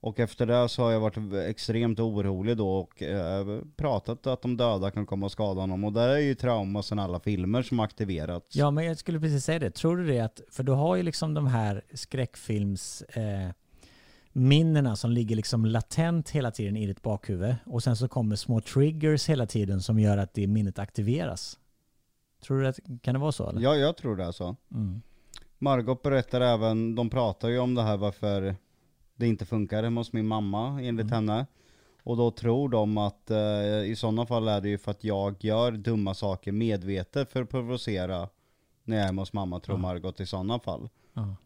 Och efter det så har jag varit extremt orolig då och eh, pratat att de döda kan komma och skada honom. Och det är ju trauma sen alla filmer som aktiverats. Ja, men jag skulle precis säga det. Tror du det att, för du har ju liksom de här skräckfilms eh, minnena som ligger liksom latent hela tiden i ditt bakhuvud och sen så kommer små triggers hela tiden som gör att det minnet aktiveras. Tror du att, kan det vara så eller? Ja, jag tror det är så. Mm. Margot berättar även, de pratar ju om det här varför det inte funkar hemma hos min mamma enligt henne. Och då tror de att eh, i sådana fall är det ju för att jag gör dumma saker medvetet för att provocera när jag är hemma hos mamma, tror Margot i sådana fall.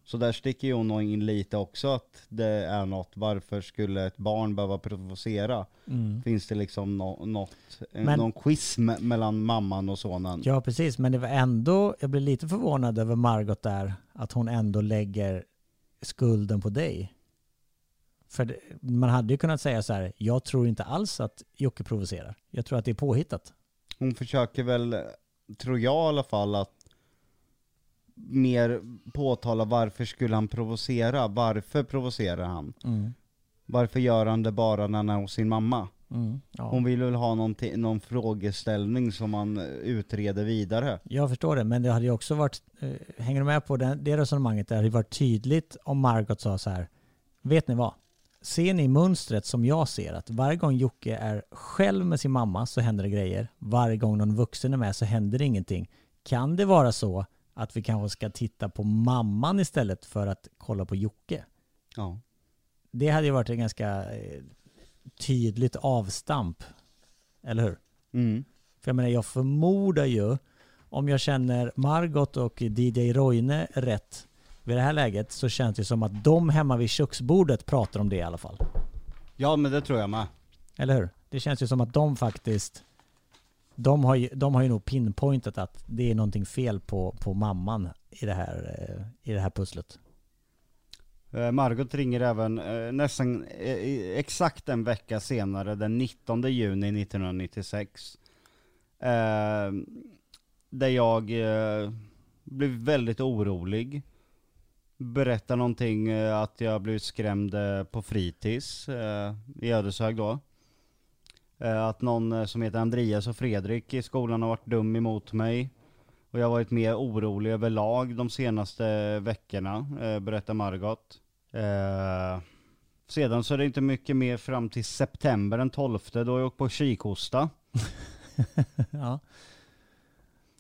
Så där sticker ju hon in lite också att det är något, varför skulle ett barn behöva provocera? Mm. Finns det liksom no, något, eh, Men- någon schism mellan mamman och sonen? Ja, precis. Men det var ändå, jag blev lite förvånad över Margot där, att hon ändå lägger skulden på dig. För man hade ju kunnat säga så här, jag tror inte alls att Jocke provocerar. Jag tror att det är påhittat. Hon försöker väl, tror jag i alla fall, att mer påtala varför skulle han provocera? Varför provocerar han? Varför gör han det bara när han är hos sin mamma? Mm. Ja. Hon vill väl ha någonting, någon frågeställning som man eh, utreder vidare. Jag förstår det, men det hade ju också varit, eh, hänger du med på det, det resonemanget, det hade varit tydligt om Margot sa så här, vet ni vad? Ser ni mönstret som jag ser, att varje gång Jocke är själv med sin mamma så händer det grejer, varje gång någon vuxen är med så händer det ingenting. Kan det vara så att vi kanske ska titta på mamman istället för att kolla på Jocke? Ja. Det hade ju varit ett ganska eh, tydligt avstamp, eller hur? Mm. För jag menar, jag förmodar ju, om jag känner Margot och DJ Roine rätt vid det här läget, så känns det som att de hemma vid köksbordet pratar om det i alla fall. ja, men det tror jag med. Eller hur? Det känns ju som att de faktiskt, de har ju, de har ju nog pinpointat att det är någonting fel på, på mamman i det här, eh, i det här pusslet. Eh, Margot ringer även eh, nästan exakt en vecka senare, den 19 juni 1996. Där jag blev väldigt orolig. Berättar någonting att jag blivit skrämd på fritids i Ödeshög då. Eh, att någon eh, som heter Andreas och Fredrik i skolan har varit dum emot mig. Och jag har varit mer orolig överlag de senaste veckorna, eh, berättar Margot. Sedan så är det inte mycket mer fram till september den 12 då har jag åkt på kikhosta. (laughs) ja.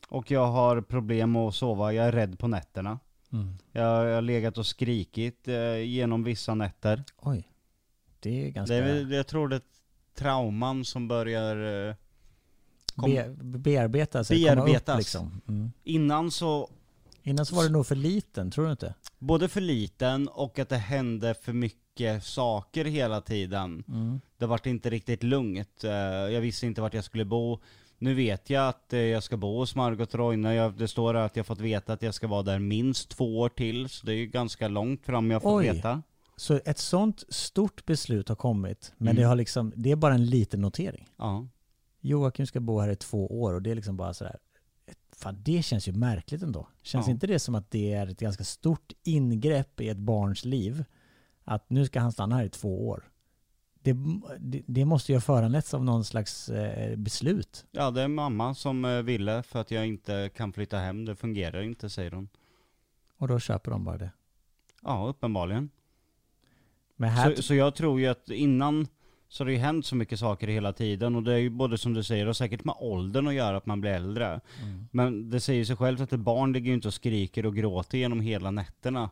Och jag har problem att sova, jag är rädd på nätterna. Mm. Jag, jag har legat och skrikit eh, genom vissa nätter. Oj. Det är ganska... Det jag tror det trauman som börjar... Eh, kom, Be, bearbetas, Bearbetas. Upp, liksom. mm. Innan så, Innan så var det nog för liten, tror du inte? både för liten och att det hände för mycket saker hela tiden. Mm. Det vart inte riktigt lugnt. Eh, Jag visste inte vart jag skulle bo. Nu vet jag att eh, jag ska bo hos Margot Roine. Jag, det står att jag fått veta att jag ska vara där minst två år till. Så det är ju ganska långt fram jag får Oj. veta. Så ett sånt stort beslut har kommit, men Mm. det, har liksom, det är bara en liten notering. Ja. Joakim ska bo här i två år och det är liksom bara sådär, fan det känns ju märkligt ändå. Känns Ja. inte det som att det är ett ganska stort ingrepp i ett barns liv? Att nu ska han stanna här i två år. Det, det, det måste ju ha föranletts av någon slags eh, beslut. ja, det är mamma som eh, ville för att jag inte kan flytta hem. Det fungerar inte, säger hon. Och då köper de bara det. Ja, uppenbarligen. Här, Så, så jag tror ju att innan så har det ju hänt så mycket saker hela tiden och det är ju både som du säger och säkert med åldern att göra att man blir äldre. Men det säger sig självt att ett barn ligger ju inte och skriker och gråter genom hela nätterna.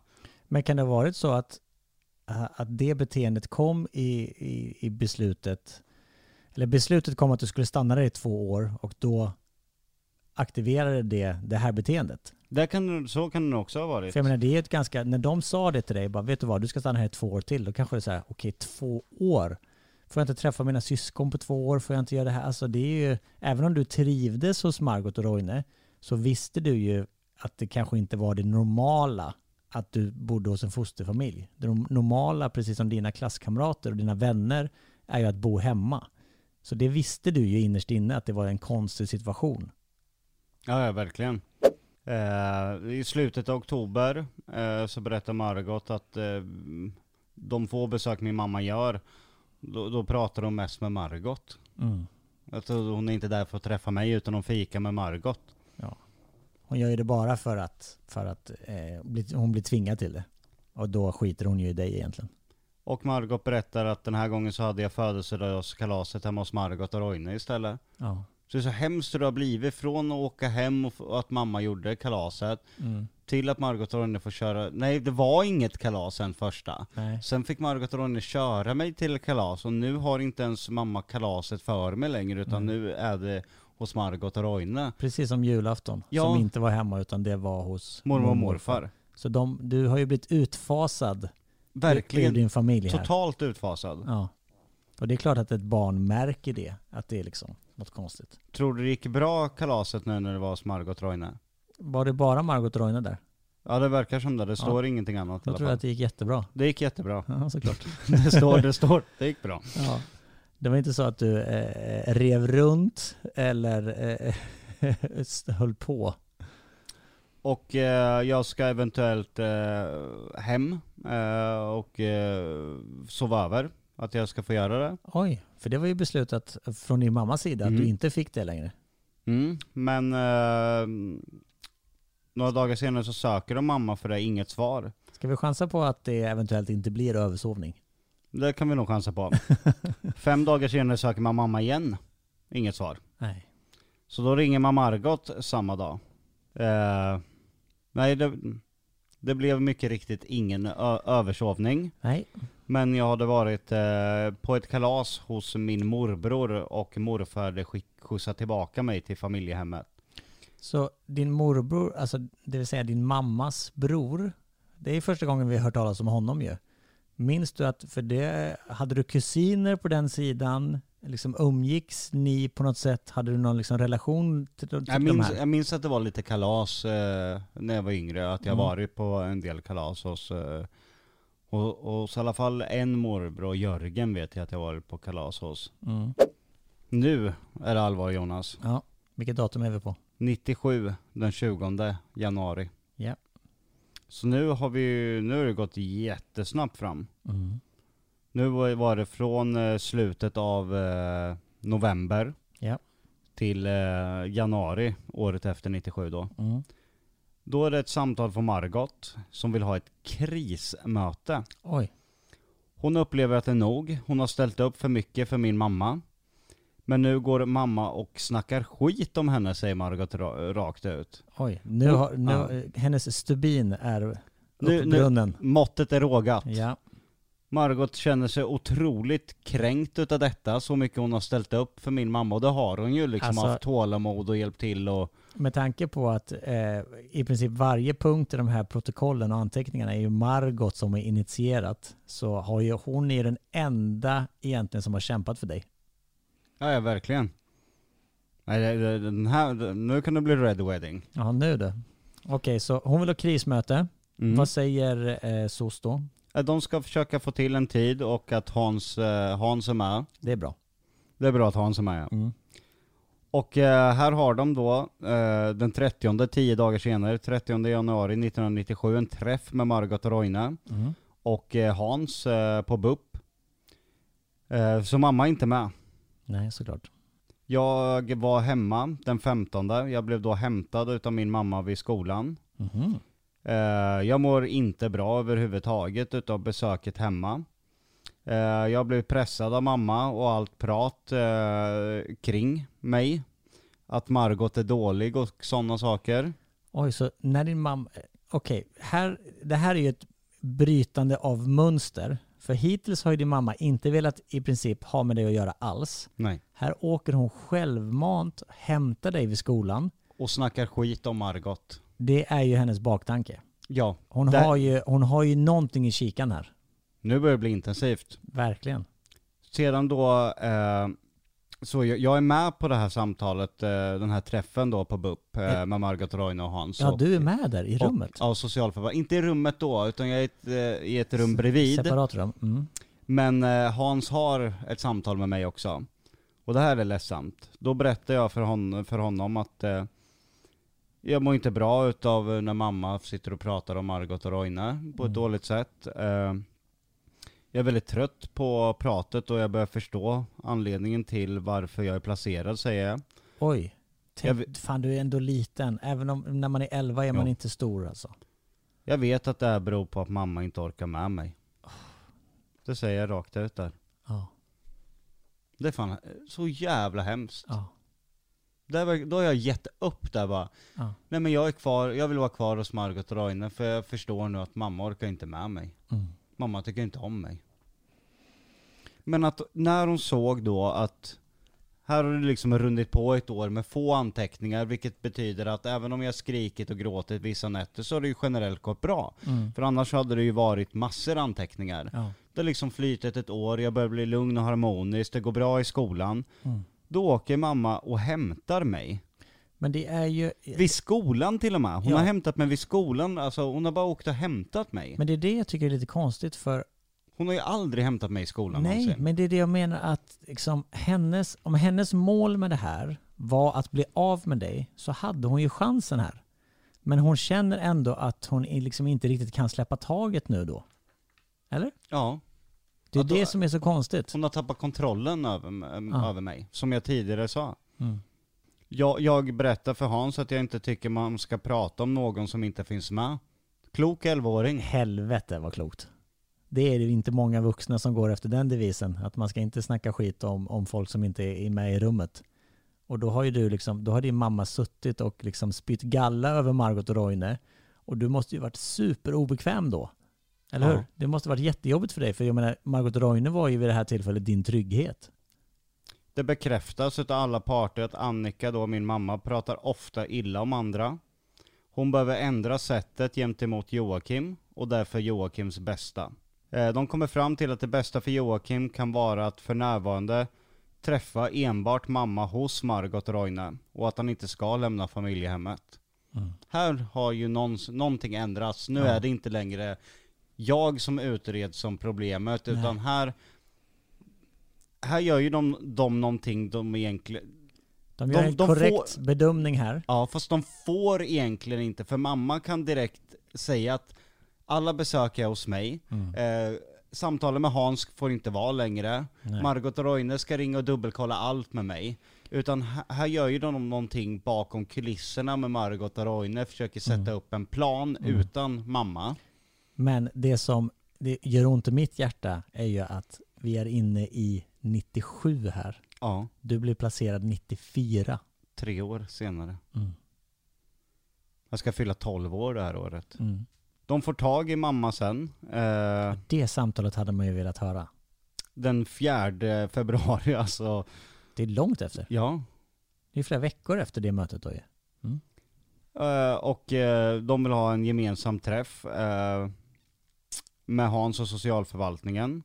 men kan det ha varit så att att det beteendet kom i, i, i beslutet, eller beslutet kom att du skulle stanna där i två år och då aktiverade det det här beteendet. Det kan, så kan det också ha varit. För jag menar det är ett ganska, när de sa det till dig, bara vet du vad, du ska stanna här i två år till, då kanske det är så här, okej två år? Får jag inte träffa mina syskon på två år? Får jag inte göra det här? Alltså det är ju, även om du trivdes hos Margot och Roine, så visste du ju att det kanske inte var det normala att du bodde hos en fosterfamilj. Det normala, precis som dina klasskamrater och dina vänner, är ju att bo hemma. Så det visste du ju innerst inne att det var en konstig situation. Ja, ja verkligen. Eh, I slutet av oktober eh, så berättar Margot att eh, de få besök min mamma gör, då, då pratar de mest med Margot. Mm. Att hon är inte där för att träffa mig utan hon fikar med Margot. Ja. Hon gör ju det bara för att, för att eh, bli, hon blir tvingad till det. Och då skiter hon ju i dig egentligen. Och Margot berättar att den här gången så hade jag födelsedagskalaset hemma hos Margot och Roine istället. Ja. Så det är så hemskt hur det har blivit från att åka hem och, och att mamma gjorde kalaset Mm. till att Margot och Roine får köra, nej det var inget kalas sen första. Nej. Sen fick Margot och Roine köra mig till kalas och nu har inte ens mamma kalaset för mig längre utan nu är det hos Margot och Roine. Precis som julafton, Ja. som inte var hemma utan det var hos Mormor och morfar. Så de, du har ju blivit utfasad ur Verkligen din familj här. totalt utfasad. Ja. Och det är klart att ett barn märker det, att det är liksom något konstigt. Tror du det gick bra kalaset nu när det var hos Margot Roine? Var det bara Margot Roine där? Ja det verkar som det, det står ingenting annat alla tror jag fall. att det gick jättebra. Det gick jättebra. Ja, såklart. (laughs) Det står, det står, det gick bra. Ja. Det var inte så att du eh, rev runt eller eh, (laughs) höll på. Och eh, jag ska eventuellt eh, hem eh, och eh, sova över. Att jag ska få göra det. Oj, för det var ju beslutat från din mammas sida att Mm. du inte fick det längre. Mm. Men eh, några dagar senare så söker de mamma för det är inget svar. Ska vi chansa på att det eventuellt inte blir översovning? Det kan vi nog chansa på. (laughs) Fem dagar senare söker man mamma igen. Inget svar. Nej. Så då ringer man Margot samma dag. Eh, nej, det, det blev mycket riktigt ingen översovning. Nej. Men jag hade varit eh, på ett kalas hos min morbror och morfar hade skjutsat tillbaka mig till familjehemmet. Så din morbror, alltså det vill säga din mammas bror, det är första gången vi har hört talas om honom ju. Minns du att, för det, hade du kusiner på den sidan? Liksom umgicks ni på något sätt? Hade du någon liksom relation till, till Jag de minns, här? jag minns att det var lite kalas eh, när jag var yngre, att jag Mm. varit på en del kalas hos, eh, och, och hos i alla fall en morbror, Jörgen vet jag att jag varit på kalas hos. Mm. Nu är det allvar Jonas. Ja, vilket datum är vi på? 97, den 20 januari. Ja. Så nu har vi, nu har det gått jättesnabbt fram. Mm. Nu var det från eh, slutet av eh, november Ja. till eh, januari året efter 97 då. Mm. Då är det ett samtal från Margot som vill ha ett krismöte. Oj. Hon upplever att det är nog. Hon har ställt upp för mycket för min mamma. Men nu går mamma och snackar skit om henne säger Margot ra- rakt ut. Oj. Nu har, nu, ja. hennes stubin är Nu- nu- uppbrunnen. Måttet är rågat. Ja. Margot känner sig otroligt kränkt utav detta, så mycket hon har ställt upp för min mamma och det har hon ju liksom Alltså- haft tålamod och hjälpt till och Med tanke på att eh, i princip varje punkt i de här protokollen och anteckningarna är ju Margot som är initierat så har ju hon är den enda egentligen som har kämpat för dig. Ja, ja verkligen. Nej, den här, nu kan det bli Red Wedding. Ja, nu det. Okej, så hon vill ha krismöte. Mm. Vad säger eh, SOS då? Ja, De ska försöka få till en tid och att Hans, eh, Hans är med. Det är bra. Det är bra att Hans är med. Mm. Och eh, här har de då eh, den 30, tio dagar senare, 30 januari 1997, en träff med Margot och Roine Mm. och Hans på BUP. Så mamma är inte med. Nej, såklart. Jag var hemma den 15. Jag blev då hämtad utav min mamma vid skolan. Mhm. Eh, jag mår inte bra överhuvudtaget utav besöket hemma. Eh, jag blev pressad av mamma och allt prat eh, kring mig. Att Margot är dålig och sådana saker. Oj, så när din mamma... Okej, här, det här är ju ett brytande av mönster. För hittills har ju din mamma inte velat i princip ha med dig att göra alls. Nej. Här åker hon självmant, hämtar dig vid skolan. Och snackar skit om Margot. Det är ju hennes baktanke. Ja. Hon, där- har, ju, hon har ju någonting i kikan här. Nu börjar det bli intensivt. Verkligen. Sedan då, eh, så jag, jag är med på det här samtalet, eh, den här träffen då på BUP eh, med Margot Roine och Hans. Ja, och, du är med där i rummet. Och, ja, socialförvaltning. Inte i rummet då, utan jag är i ett, eh, i ett rum bredvid. Separat rum. Mm. Men eh, Hans har ett samtal med mig också. Och det här är ledsamt. Då berättar jag för, hon, för honom att eh, jag mår inte bra utav när mamma sitter och pratar om Margot och Roine på ett Mm. dåligt sätt. Eh, jag är väldigt trött på pratet och jag börjar förstå anledningen till varför jag är placerad säger jag. Oj. Jag Tänk, vet- fan du är ändå liten. Även om när man är 11 är man Ja. inte stor alltså. Jag vet att det här beror på att mamma inte orkar med mig. Det säger jag rakt ut där. Ja. Det är fan så jävla hemskt. ja. Där, var- då har jag gett upp där bara. ja. Nej men jag är kvar, jag vill vara kvar hos Margot och Roine för jag förstår nu att mamma orkar inte med mig. Mm. Mamma tycker inte om mig. Men att när hon såg då att här har det liksom runnit på ett år med få anteckningar, vilket betyder att även om jag skrikit och gråtit vissa nätter så har det ju generellt gått bra. Mm. För annars hade det ju varit massor anteckningar. Ja. Det har liksom flytit ett år, jag börjar bli lugn och harmonisk, det går bra i skolan. Mm. Då åker mamma och hämtar mig. Men det är ju... Vid skolan till och med. Hon Ja. har hämtat mig vid skolan, alltså hon har bara åkt och hämtat mig. Men det är det jag tycker är lite konstigt för Hon har ju aldrig hämtat mig i skolan Nej, någonsin. men det är det jag menar att liksom hennes, om hennes mål med det här var att bli av med dig så hade hon ju chansen här. Men hon känner ändå att hon liksom inte riktigt kan släppa taget nu då. Eller? Ja. Det är Ja, då- det som är så konstigt. Hon har tappat kontrollen över, äm, Ja. över mig, som jag tidigare sa. Mm. Jag, jag berättar för Hans att jag inte tycker man ska prata om någon som inte finns med. Klok 11-åring. Helvete vad klokt. Det är ju inte många vuxna som går efter den devisen. Att man ska inte snacka skit om, om folk som inte är med i rummet. Och då har ju du liksom, då har din mamma suttit och liksom spytt galla över Margot och Roine. Och du måste ju varit superobekväm då. Eller Ja. hur? Det måste varit jättejobbigt för dig. För jag menar, Margot Roine var ju vid det här tillfället din trygghet. Det bekräftas utav alla parter att Annika då, min mamma, pratar ofta illa om andra. Hon behöver ändra sättet gentemot Joakim och därför Joakims bästa. Eh, De kommer fram till att det bästa för Joakim kan vara att för närvarande träffa enbart mamma hos Margot Roine och att han inte ska lämna familjehemmet. Här har ju någons, någonting ändrats. Nu Ja. är det inte längre jag som utreds som problemet, Nej. utan här här gör ju de, de någonting de egentligen... De gör De- en de korrekt får- bedömning här. Ja, fast de får egentligen inte, för mamma kan direkt säga att alla besök är hos mig, Mm. eh, samtalen med Hans får inte vara längre, Nej. Margot och Roine ska ringa och dubbelkolla allt med mig. Utan här, gör ju de någonting bakom kulisserna med Margot och Roine, försöker sätta Mm. upp en plan utan mamma. Men det som det gör ont i mitt hjärta är ju att vi är inne i 97 här. Ja, Du blev placerad 94. tre år senare. Mm. Jag ska fylla 12 år det här året. Mm. De får tag i mamma sen. Eh, Det samtalet hade man ju velat höra. den 4 februari (laughs) alltså. Det är långt efter. Ja. Det är flera veckor efter det mötet då ju. Eh, och eh, de vill ha en gemensam träff eh, med Hans och socialförvaltningen.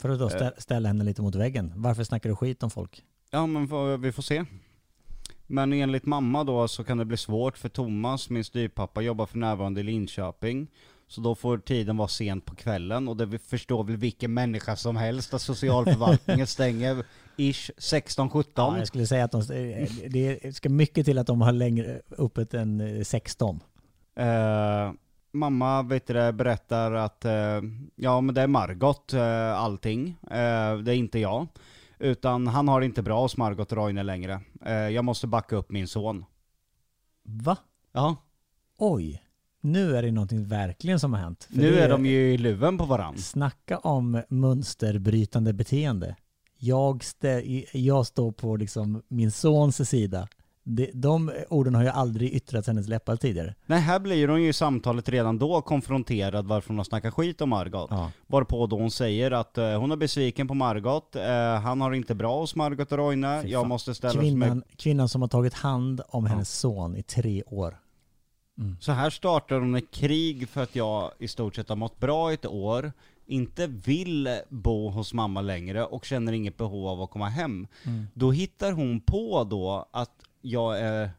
För att då stä- ställa henne lite mot väggen. Varför snackar du skit om folk? Ja men vi får se. Men enligt mamma då så kan det bli svårt för Thomas, min styvpappa, jobbar för närvarande i Linköping. Så då får tiden vara sent på kvällen och det förstår väl vilken människa som helst att socialförvaltningen (laughs) stänger ish 16-17. Ja, jag skulle säga att de, det ska mycket till att de har längre öppet än eh, 16. Eh, mamma vet du, berättar att eh, ja men det är Margot eh, allting, eh, det är inte jag. Utan han har det inte bra hos Margot Roine längre. Jag måste backa upp min son. Va? Ja, Oj. Nu är det någonting verkligen som har hänt. För nu det är de ju i luven på varann. Snacka om mönsterbrytande beteende. Jag, stä, jag står på liksom min sons sida. Det, de orden har ju aldrig yttrats hennes läppar tidigare. Nej, här blir hon ju i samtalet redan då konfronterad varför hon har snackat skit om Margot. Ja. Varpå då hon säger att eh, hon är besviken på Margot, eh, han har inte bra hos Margot och Roine, Fy jag fan. måste ställa Kvinnan, mig... kvinnan som har tagit hand om hennes son i tre år. Så här startar hon ett krig för att jag i stort sett har mått bra i ett år, inte vill bo hos mamma längre och känner inget behov av att komma hem. Då hittar hon på då att jag är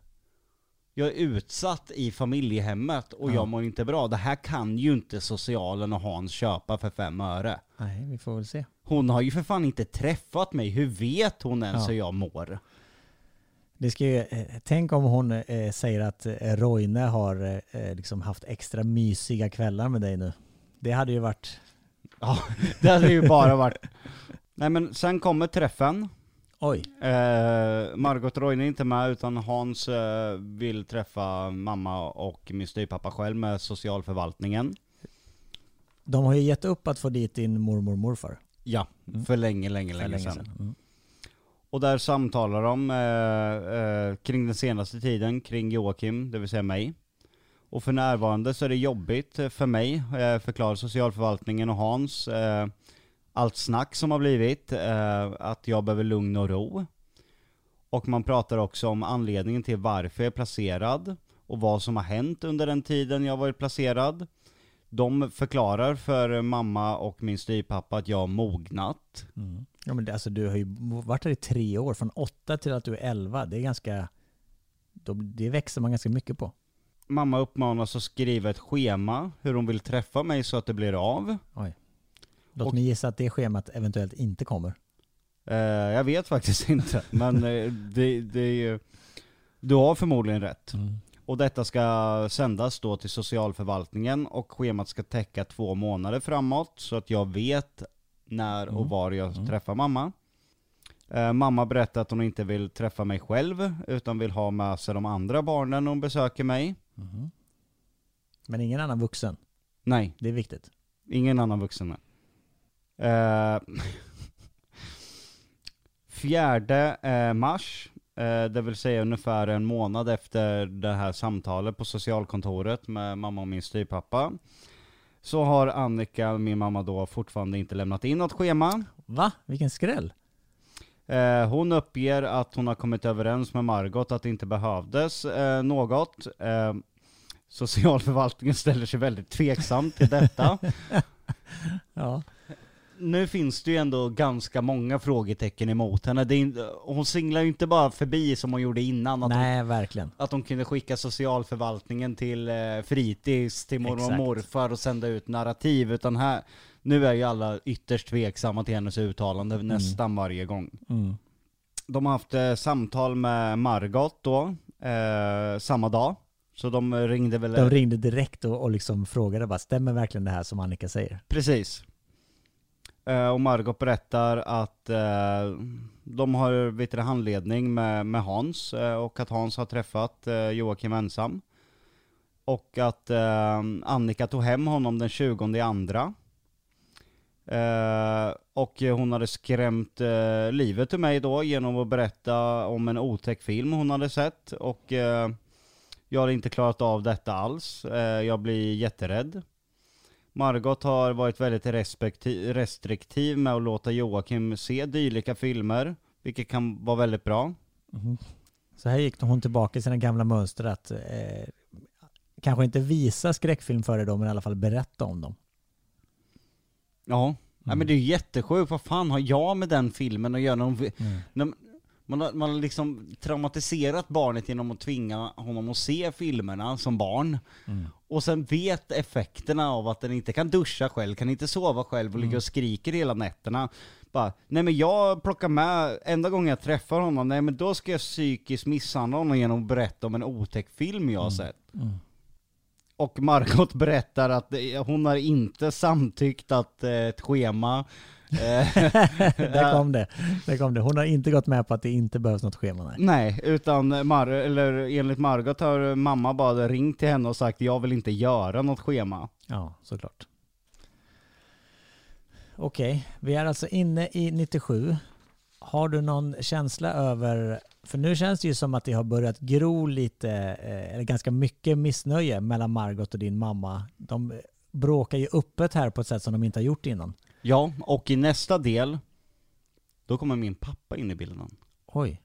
jag är utsatt i familjehemmet och jag mår inte bra. Det här kan ju inte socialen och Hans köpa för fem öre. Nej, vi får väl se. Hon har ju för fan inte träffat mig, hur vet hon ens Ja. hur jag mår? Det ska ju, eh, tänk om hon eh, säger att eh, Roine har eh, liksom haft extra mysiga kvällar med dig nu. Det hade ju varit... Ja, (laughs) det hade ju bara varit... Nej men sen kommer träffen. Oj. Eh, Margot Roine är inte med utan Hans eh, vill träffa mamma och min styvpappa själv med socialförvaltningen. De har ju gett upp att få dit din mormor och morfar. Ja, för länge, länge, för länge, sedan. Mm. Och där samtalar de eh, eh, kring den senaste tiden, kring Joakim, det vill säga mig. Och för närvarande så är det jobbigt eh, för mig, eh, förklarar socialförvaltningen och Hans, eh, allt snack som har blivit, eh, att jag behöver lugn och ro. Och man pratar också om anledningen till varför jag är placerad och vad som har hänt under den tiden jag varit placerad. De förklarar för mamma och min styvpappa att jag har mognat. Mm. Ja, men det, alltså, du har ju varit här i tre år, från åtta till att du är elva. Det är ganska... då- Det växer man ganska mycket på. Mamma uppmanas att skriva ett schema hur hon vill träffa mig så att det blir av. Oj. Låt Och- mig gissa att det schemat eventuellt inte kommer. Eh, jag vet faktiskt (laughs) inte, men eh, det, det är ju... Du har förmodligen rätt. Och detta ska sändas då till socialförvaltningen och schemat ska täcka två månader framåt så att jag vet när och var jag träffar mamma. Eh, mamma berättar att hon inte vill träffa mig själv utan vill ha med sig de andra barnen när hon besöker mig. Men ingen annan vuxen. Nej, Det är viktigt. Ingen annan vuxen än. Eh, (laughs) fjärde eh, mars, eh, det vill säga ungefär en månad efter det här samtalet på socialkontoret med mamma och min styvpappa, så har Annika, min mamma då, fortfarande inte lämnat in något schema. Va? Vilken skräll. Eh, hon uppger att hon har kommit överens med Margot att det inte behövdes eh, något. Eh, socialförvaltningen ställer sig väldigt tveksam till detta. (laughs) Ja. Nu finns det ju ändå ganska många frågetecken emot henne. Det är, hon singlar ju inte bara förbi som hon gjorde innan. Att, hon, Nej, verkligen. att hon kunde skicka socialförvaltningen till eh, fritids, till mormor och Exakt. morfar och sända ut narrativ. Utan här, nu är ju alla ytterst tveksamma till hennes uttalande nästan varje gång. Mm. De har haft eh, samtal med Margot då, eh, samma dag. Så de ringde väl... De ringde direkt och, och liksom frågade bara, stämmer verkligen det här som Annika säger? Precis. Eh, och Margot berättar att eh, de har vet handledning med, med Hans eh, och att Hans har träffat Joakim ensam. Och att Annika tog hem honom den 20 i andra. Och hon hade skrämt livet ur mig då genom att berätta om en otäck film hon hade sett. Och jag hade inte klarat av detta alls. Jag blir jätterädd. Margot har varit väldigt restriktiv med att låta Joakim se dylika filmer, vilket kan vara väldigt bra. Så här gick hon tillbaka i sina gamla mönster att eh, kanske inte visa skräckfilm för dig då, men i alla fall berätta om dem. Ja, Nej, men det är ju jättesjukt, vad fan har jag med den filmen att göra? När hon, Mm. när, man, har, man har liksom traumatiserat barnet genom att tvinga honom att se filmerna som barn. Mm. Och sen vet effekterna av att den inte kan duscha själv, kan inte sova själv och Mm. ligga och skriker hela nätterna. Bara, nej men jag plockar med, enda gången jag träffar honom, nej men då ska jag psykiskt misshandla honom genom att berätta om en otäck film jag har sett. Och Margot (laughs) berättar att hon har inte samtyckt att eh, ett schema (laughs) Där kom det. Där kom det. Hon har inte gått med på att det inte behövs något schema. Nej. Nej, utan Mar- eller enligt Margot har mamma bara ringt till henne och sagt jag vill inte göra något schema. Ja, såklart. Okej, vi är alltså inne i 97. Har du någon känsla över, för nu känns det ju som att det har börjat gro lite, eh, eller ganska mycket missnöje mellan Margot och din mamma. De bråkar ju öppet här på ett sätt som de inte har gjort innan. Ja, och i nästa del, då kommer min pappa in i bilden. Oj.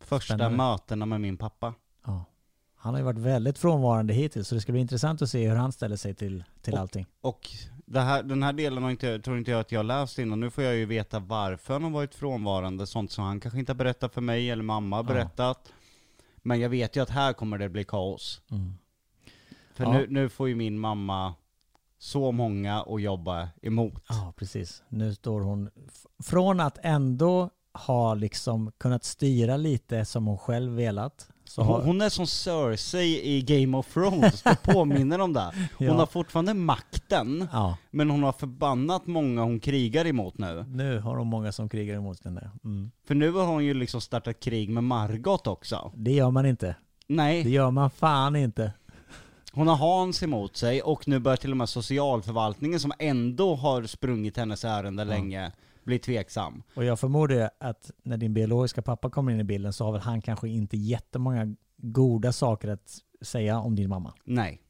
Första Spännande. mötena med min pappa. Ja. Han har ju varit väldigt frånvarande hittills så det ska bli intressant att se hur han ställer sig till, till Och- allting. Och här, den här delen har inte, tror inte jag att jag har läst innan. Nu får jag ju veta varför han har varit frånvarande. Sånt som han kanske inte har berättat för mig eller mamma har Ja. berättat. Men jag vet ju att här kommer det bli kaos. Mm. För Ja. nu, nu får ju min mamma så många att jobba emot. Ja, precis. Nu står hon, från att ändå ha liksom kunnat styra lite som hon själv velat, Hon, hon är som Cersei i Game of Thrones, det påminner om det. (laughs) Hon Ja. har fortfarande makten, ja, men hon har förbannat många hon krigar emot nu. nu har hon många som krigar emot henne. Mm. För nu har hon ju liksom startat krig med Margot också. Det gör man inte. Det Nej, gör man fan inte. Hon har Hans emot sig och nu börjar till och med socialförvaltningen som ändå har sprungit hennes ärende länge bli tveksam. Och jag förmodar att när din biologiska pappa kommer in i bilden så har väl han kanske inte jättemånga goda saker att säga om din mamma. Nej.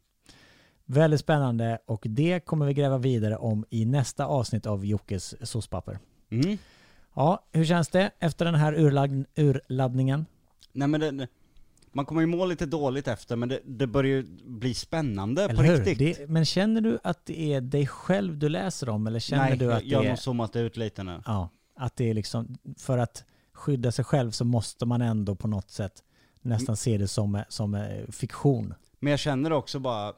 Väldigt spännande och det kommer vi gräva vidare om i nästa avsnitt av Jockes sospapper. Mm. Ja, hur känns det efter den här urlag- urladdningen? Nej men det, man kommer ju må lite dåligt efter men det, det börjar ju bli spännande på Eller hur? riktigt. Det, men känner du att det är dig själv du läser om eller känner Nej, du att jag har det är... nog zoomat ut lite nu. Ja, att det är liksom, för att skydda sig själv så måste man ändå på något sätt nästan se det som, som eh, fiktion. Men jag känner också bara,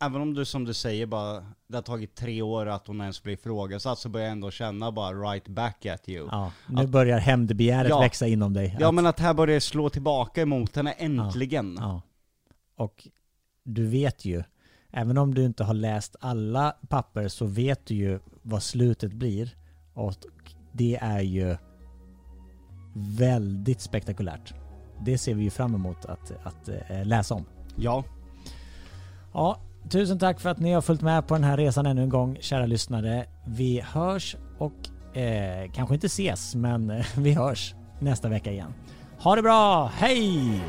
även om du som du säger bara, det har tagit tre år att hon ens blir ifrågasatt så börjar jag ändå känna bara right back at you. Ja, Ja, nu börjar hämndbegäret Ja. växa inom dig. Att- men att här börjar det slå tillbaka emot henne äntligen. Ja. Och du vet ju, även om du inte har läst alla papper så vet du ju vad slutet blir. Och det är ju väldigt spektakulärt. Det ser vi ju fram emot att, att eh, läsa om. Ja. Ja, tusen tack för att ni har följt med på den här resan ännu en gång, kära lyssnare. Vi hörs och eh, kanske inte ses, men eh, (laughs) vi hörs nästa vecka igen. Ha det bra, hej!